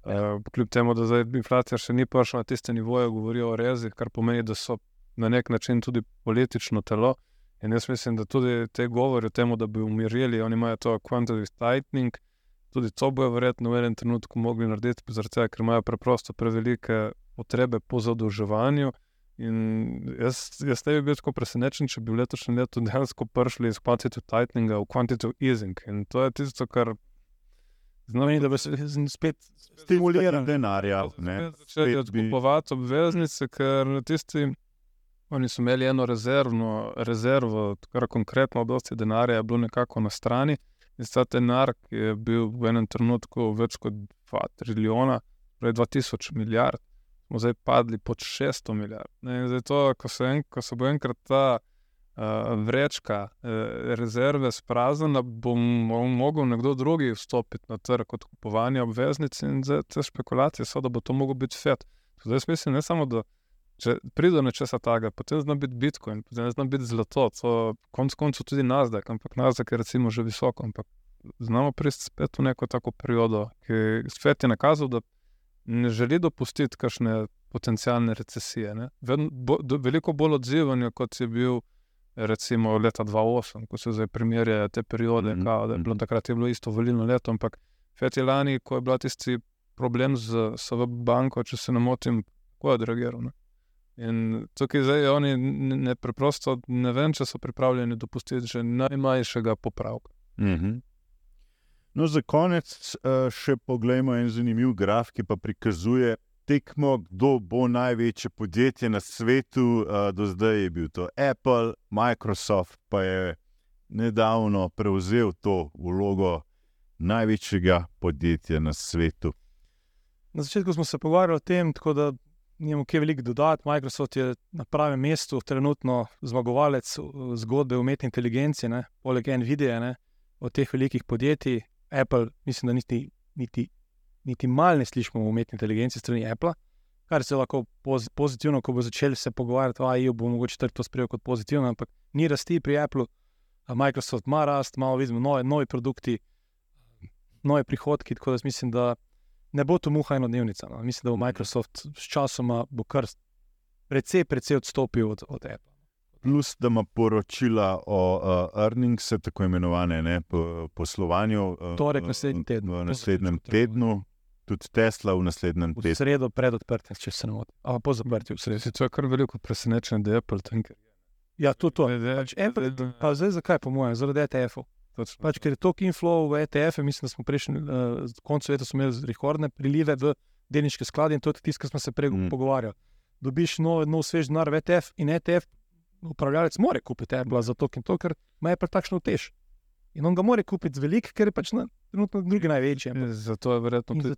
Uh, kljub temu, da zdaj inflacija še ni prišla na tiste nivoje, govorijo o rezih, kar pomeni, da so na nek način tudi politično telo. In jaz mislim, da tudi te govori o tem, da bi umirili, oni imajo to quantitative tightening, tudi to bojo verjetno v enem trenutku mogli narediti, tega, ker imajo preprosto prevelike potrebe po zadolževanju. In jaz, jaz ne bi bil tako presenečen, če bi v letošnjem letu dejansko prišli iz quantitative tighteninga v quantitative easing. In to je tisto, kar Znamenje, da bi se z- spet Stimuliranje denarja. začeli bi- odkupovati obveznice, ker tisti, oni so imeli eno rezervno, rezervo, kar konkretno, dosti denarja je bilo nekako na strani. In ta denar, je bil v enem trenutku več kot 2 trilijona, torej 2000 milijard, smo zdaj padli pod 600 milijard. In zdaj to, ko se, en, ko se bo enkrat ta uh, vrečka uh, rezerve spraznila, bo mogel nekdo drugi vstopiti na trg od kupovanja obveznic in zdaj te špekulacije so, da bo to mogel biti FED. Zdaj mislim, ne samo, da če pride do nečesa takega, potem zna biti Bitcoin, potem zna biti zlato, to konc koncev tudi Nasdaq, ampak Nasdaq je recimo že visoko, ampak znamo priti spet v neko tako periodo, ki svet je nakazal, da ne želi dopustiti kakšne potencijalne recesije. ne. Bo, do, veliko bolj odzivanja, kot je bil recimo leta 2008, ko se zdaj primerjajo te periode, Mhm, mm -hmm. da je bilo takrat je bilo isto volilno leto, ampak Fed je lani, ko je bil tisti problem z SVB banko, če se ne motim, kako je odreagiral. In tukaj zdaj oni ne, ne preprosto ne vem, če so pripravljeni dopustiti že najmanjšega popravka. Mhm. No, za konec uh, še poglejmo en zanimiv graf, ki pa prikazuje tekmo, kdo bo največje podjetje na svetu. Uh, do zdaj je bil to Apple, Microsoft pa je nedavno prevzel to vlogo največjega podjetja na svetu. Na začetku smo se pogovarjali o tem, tako da nimamo kaj veliko dodati. Microsoft je na pravem mestu, trenutno zmagovalec uh, zgodbe o umetni inteligenci, ne? poleg Nvidia, ne? od teh velikih podjetij. Apple, mislim, da niti, niti, niti malo ne slišimo o umetni inteligenci strani Apple, kar se lahko poz, pozitivno, ko bo začel se pogovarjati, da je bo mogoče to sprejel kot pozitivno, ampak ni rasti pri Apple. Microsoft ima rast, malo vidimo nove, novi produkti, nove prihodki, tako da mislim, da ne bo to muha enodnevnica. No. Mislim, da bo Microsoft s časoma bo kar precej, precej odstopil od, od Apple. Plus, da ima poročila o uh, earnings, tako imenovane ne, po, poslovanju. Uh, Torek naslednji teden. V naslednjem tednu, tudi Tesla v naslednjem V tednu. sredo pred odprtjem, če se ne motim. Ali po zaprtju v sredo. Se to je kar veliko presenečenje, da je Apple tanker. Ja, tudi to. Pač Apple, pa zdaj zakaj, po mojem, zaradi ETF-ov. Točno. Pač, ker je toliko inflow v ETF-e, mislim, da smo prejšnji uh, konec leta imeli rekordne prilive v delniške sklade in to je tisto, kar smo se prej Mm. pogovarjali. Dobiš nov, nov svež denar v ETF in ETF, upravljalec more kupiti Apple za to to, ker ima Apple takšno tež. In on ga more kupiti z velik, ker je pač na, trenutno drugi največji. ampak Zato je verjetno tudi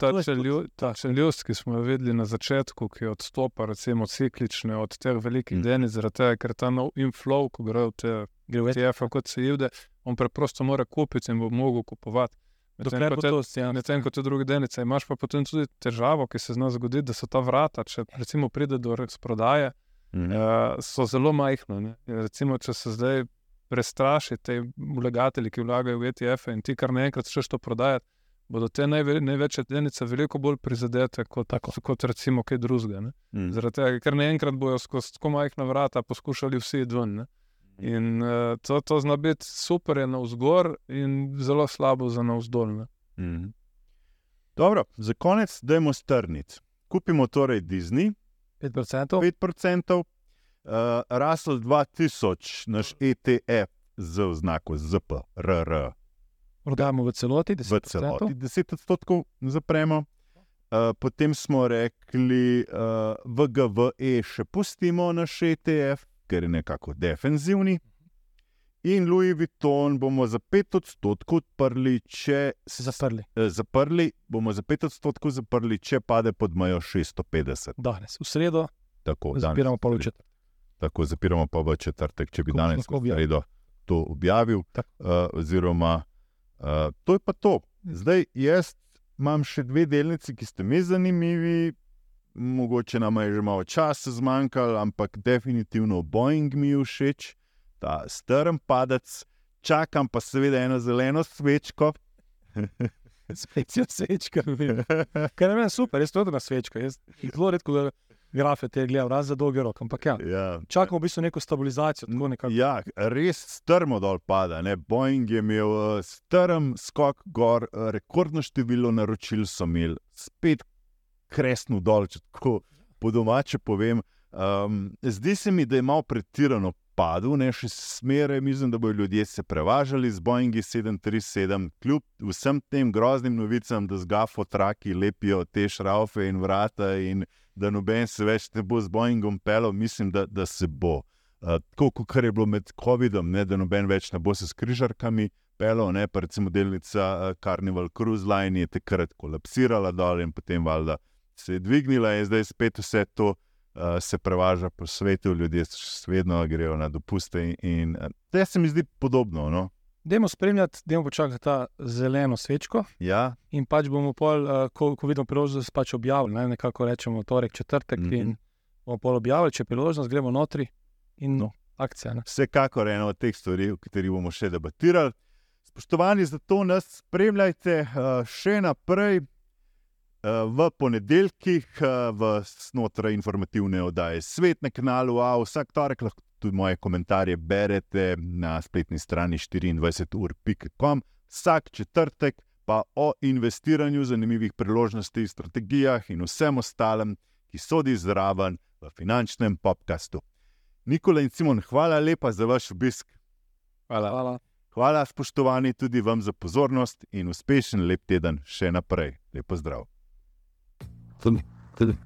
ta čeljust, ki smo jo videli na začetku, ki odstopa recimo ciklične od teh velikih Mm. delnic, zaradi tega, ker ta nov inflow, ko gre v te gre v ETF. ETF, kot se jivde, on preprosto mora kupiti in bo mogel kupovati. Medtem ko te- to ja. Medtem ko te druge delnice, imaš pa potem tudi težavo, ki se zna zgoditi, da so ta vrata, če recimo pride do razprodaje, Mhm. uh, so zelo majhna. ne. Recimo, če se zdaj prestraši te vlagatelje, ki vlagajo v ETF-e in ti kar naenkrat začneš to prodajati, bodo te najve, največje delnice veliko bolj prizadete kot, tako, kot recimo kaj drugega. Mm. Zaradi tega, ker naenkrat bojo skozi tako majhna vrata poskušali vsi iti ven. Ne? In uh, to, to zna biti super, je na vzgor in zelo slabo za navzdol. ne. Mm. Dobro, za konec dajmo strnic. Kupimo torej Disney, 5%. 5%, uh, Russell 2000, naš ETF z oznako ZP, RR, Prodajamo v celoti, v 10%. celoti 10 odstotkov zapremo. Uh, potem smo rekli, uh, VGVE še pustimo naš ETF, ker je nekako defenzivni. In Louis Vuitton bomo za 5 odstotkov odprli, če se Zaprli eh, zaprli, bomo za 5 odstotkov zaprli, če pade pod mejo 650. danes, v sredo, Tako, danes zapiramo v pol sredo. četrtek. Tako zapiramo pa v četrtek, če bi Ko boš danes v sredo to objavil. Tako. Uh, oziroma, uh, to je pa to. Zdaj, jaz imam še dve delnici, ki ste mi zanimivi. Mogoče nam je že malo časa zmanjkalo, ampak definitivno Boeing mi je všeč, ta strm padec. Čakam pa seveda eno zeleno svečko. Specijo svečka. Ker je meni super, jaz tudi na svečko. Jaz zelo redko gledam grafe te gledam, razen za dolgi rok. Ampak ja, Ja, čakamo v bistvu neko stabilizacijo. Nekako. Ja, res strmo dol pada. Ne? Boeing je imel eh, strm skok gor, rekordno število naročil so imeli, spet kresno dol, če tako po domače povem. Um, zdi se mi, da je malo pretirano padel, ne še smere, mislim, da bodo ljudje se prevažali z Boeingi 737, kljub vsem tem groznim novicam, da z gafo traki lepijo te šraufe in vrata in da noben se več ne bo z Boeingom pelil, mislim, da, da se bo. Uh, tako kot je bilo med COVID-om, da noben več ne bo se s križarkami pelil, ne, pa recimo delnica uh, Carnival Cruise Line je takrat kolapsirala dol in potem valjda se je dvignila in zdaj spet vse to uh, se prevaža po svetu, ljudje še vedno grejo na dopuste in, in uh, to se mi zdi podobno. No? Dajmo spremljati, dajmo počakati ta zeleno svečko. Ja, In pač bomo, pol, uh, ko, ko vidimo priložnost, pač objavili. Ne? Nekako rečemo torek, četrtek. Mm Mhm. -hmm. In bomo pol objavili, če je priložnost, gremo notri in No. akcija. Ne? vsekakor ena od teh stvari, o katerih bomo še debatirali. Spoštovani, zato nas spremljajte še naprej. V ponedeljkih, uh, v znotraj informativne oddaje Svet na kanalu A, vsak torek lahko tudi moje komentarje berete na spletni strani 24ur.com, vsak četrtek pa o investiranju, zanimivih priložnostih, strategijah in vsem ostalem, ki sodi zraven v finančnem podkastu. Nikola in Simon, hvala lepa za vaš obisk. Hvala. Hvala. Hvala, spoštovani, tudi vam za pozornost in uspešen lep teden še naprej. Lepo zdrav. To, to the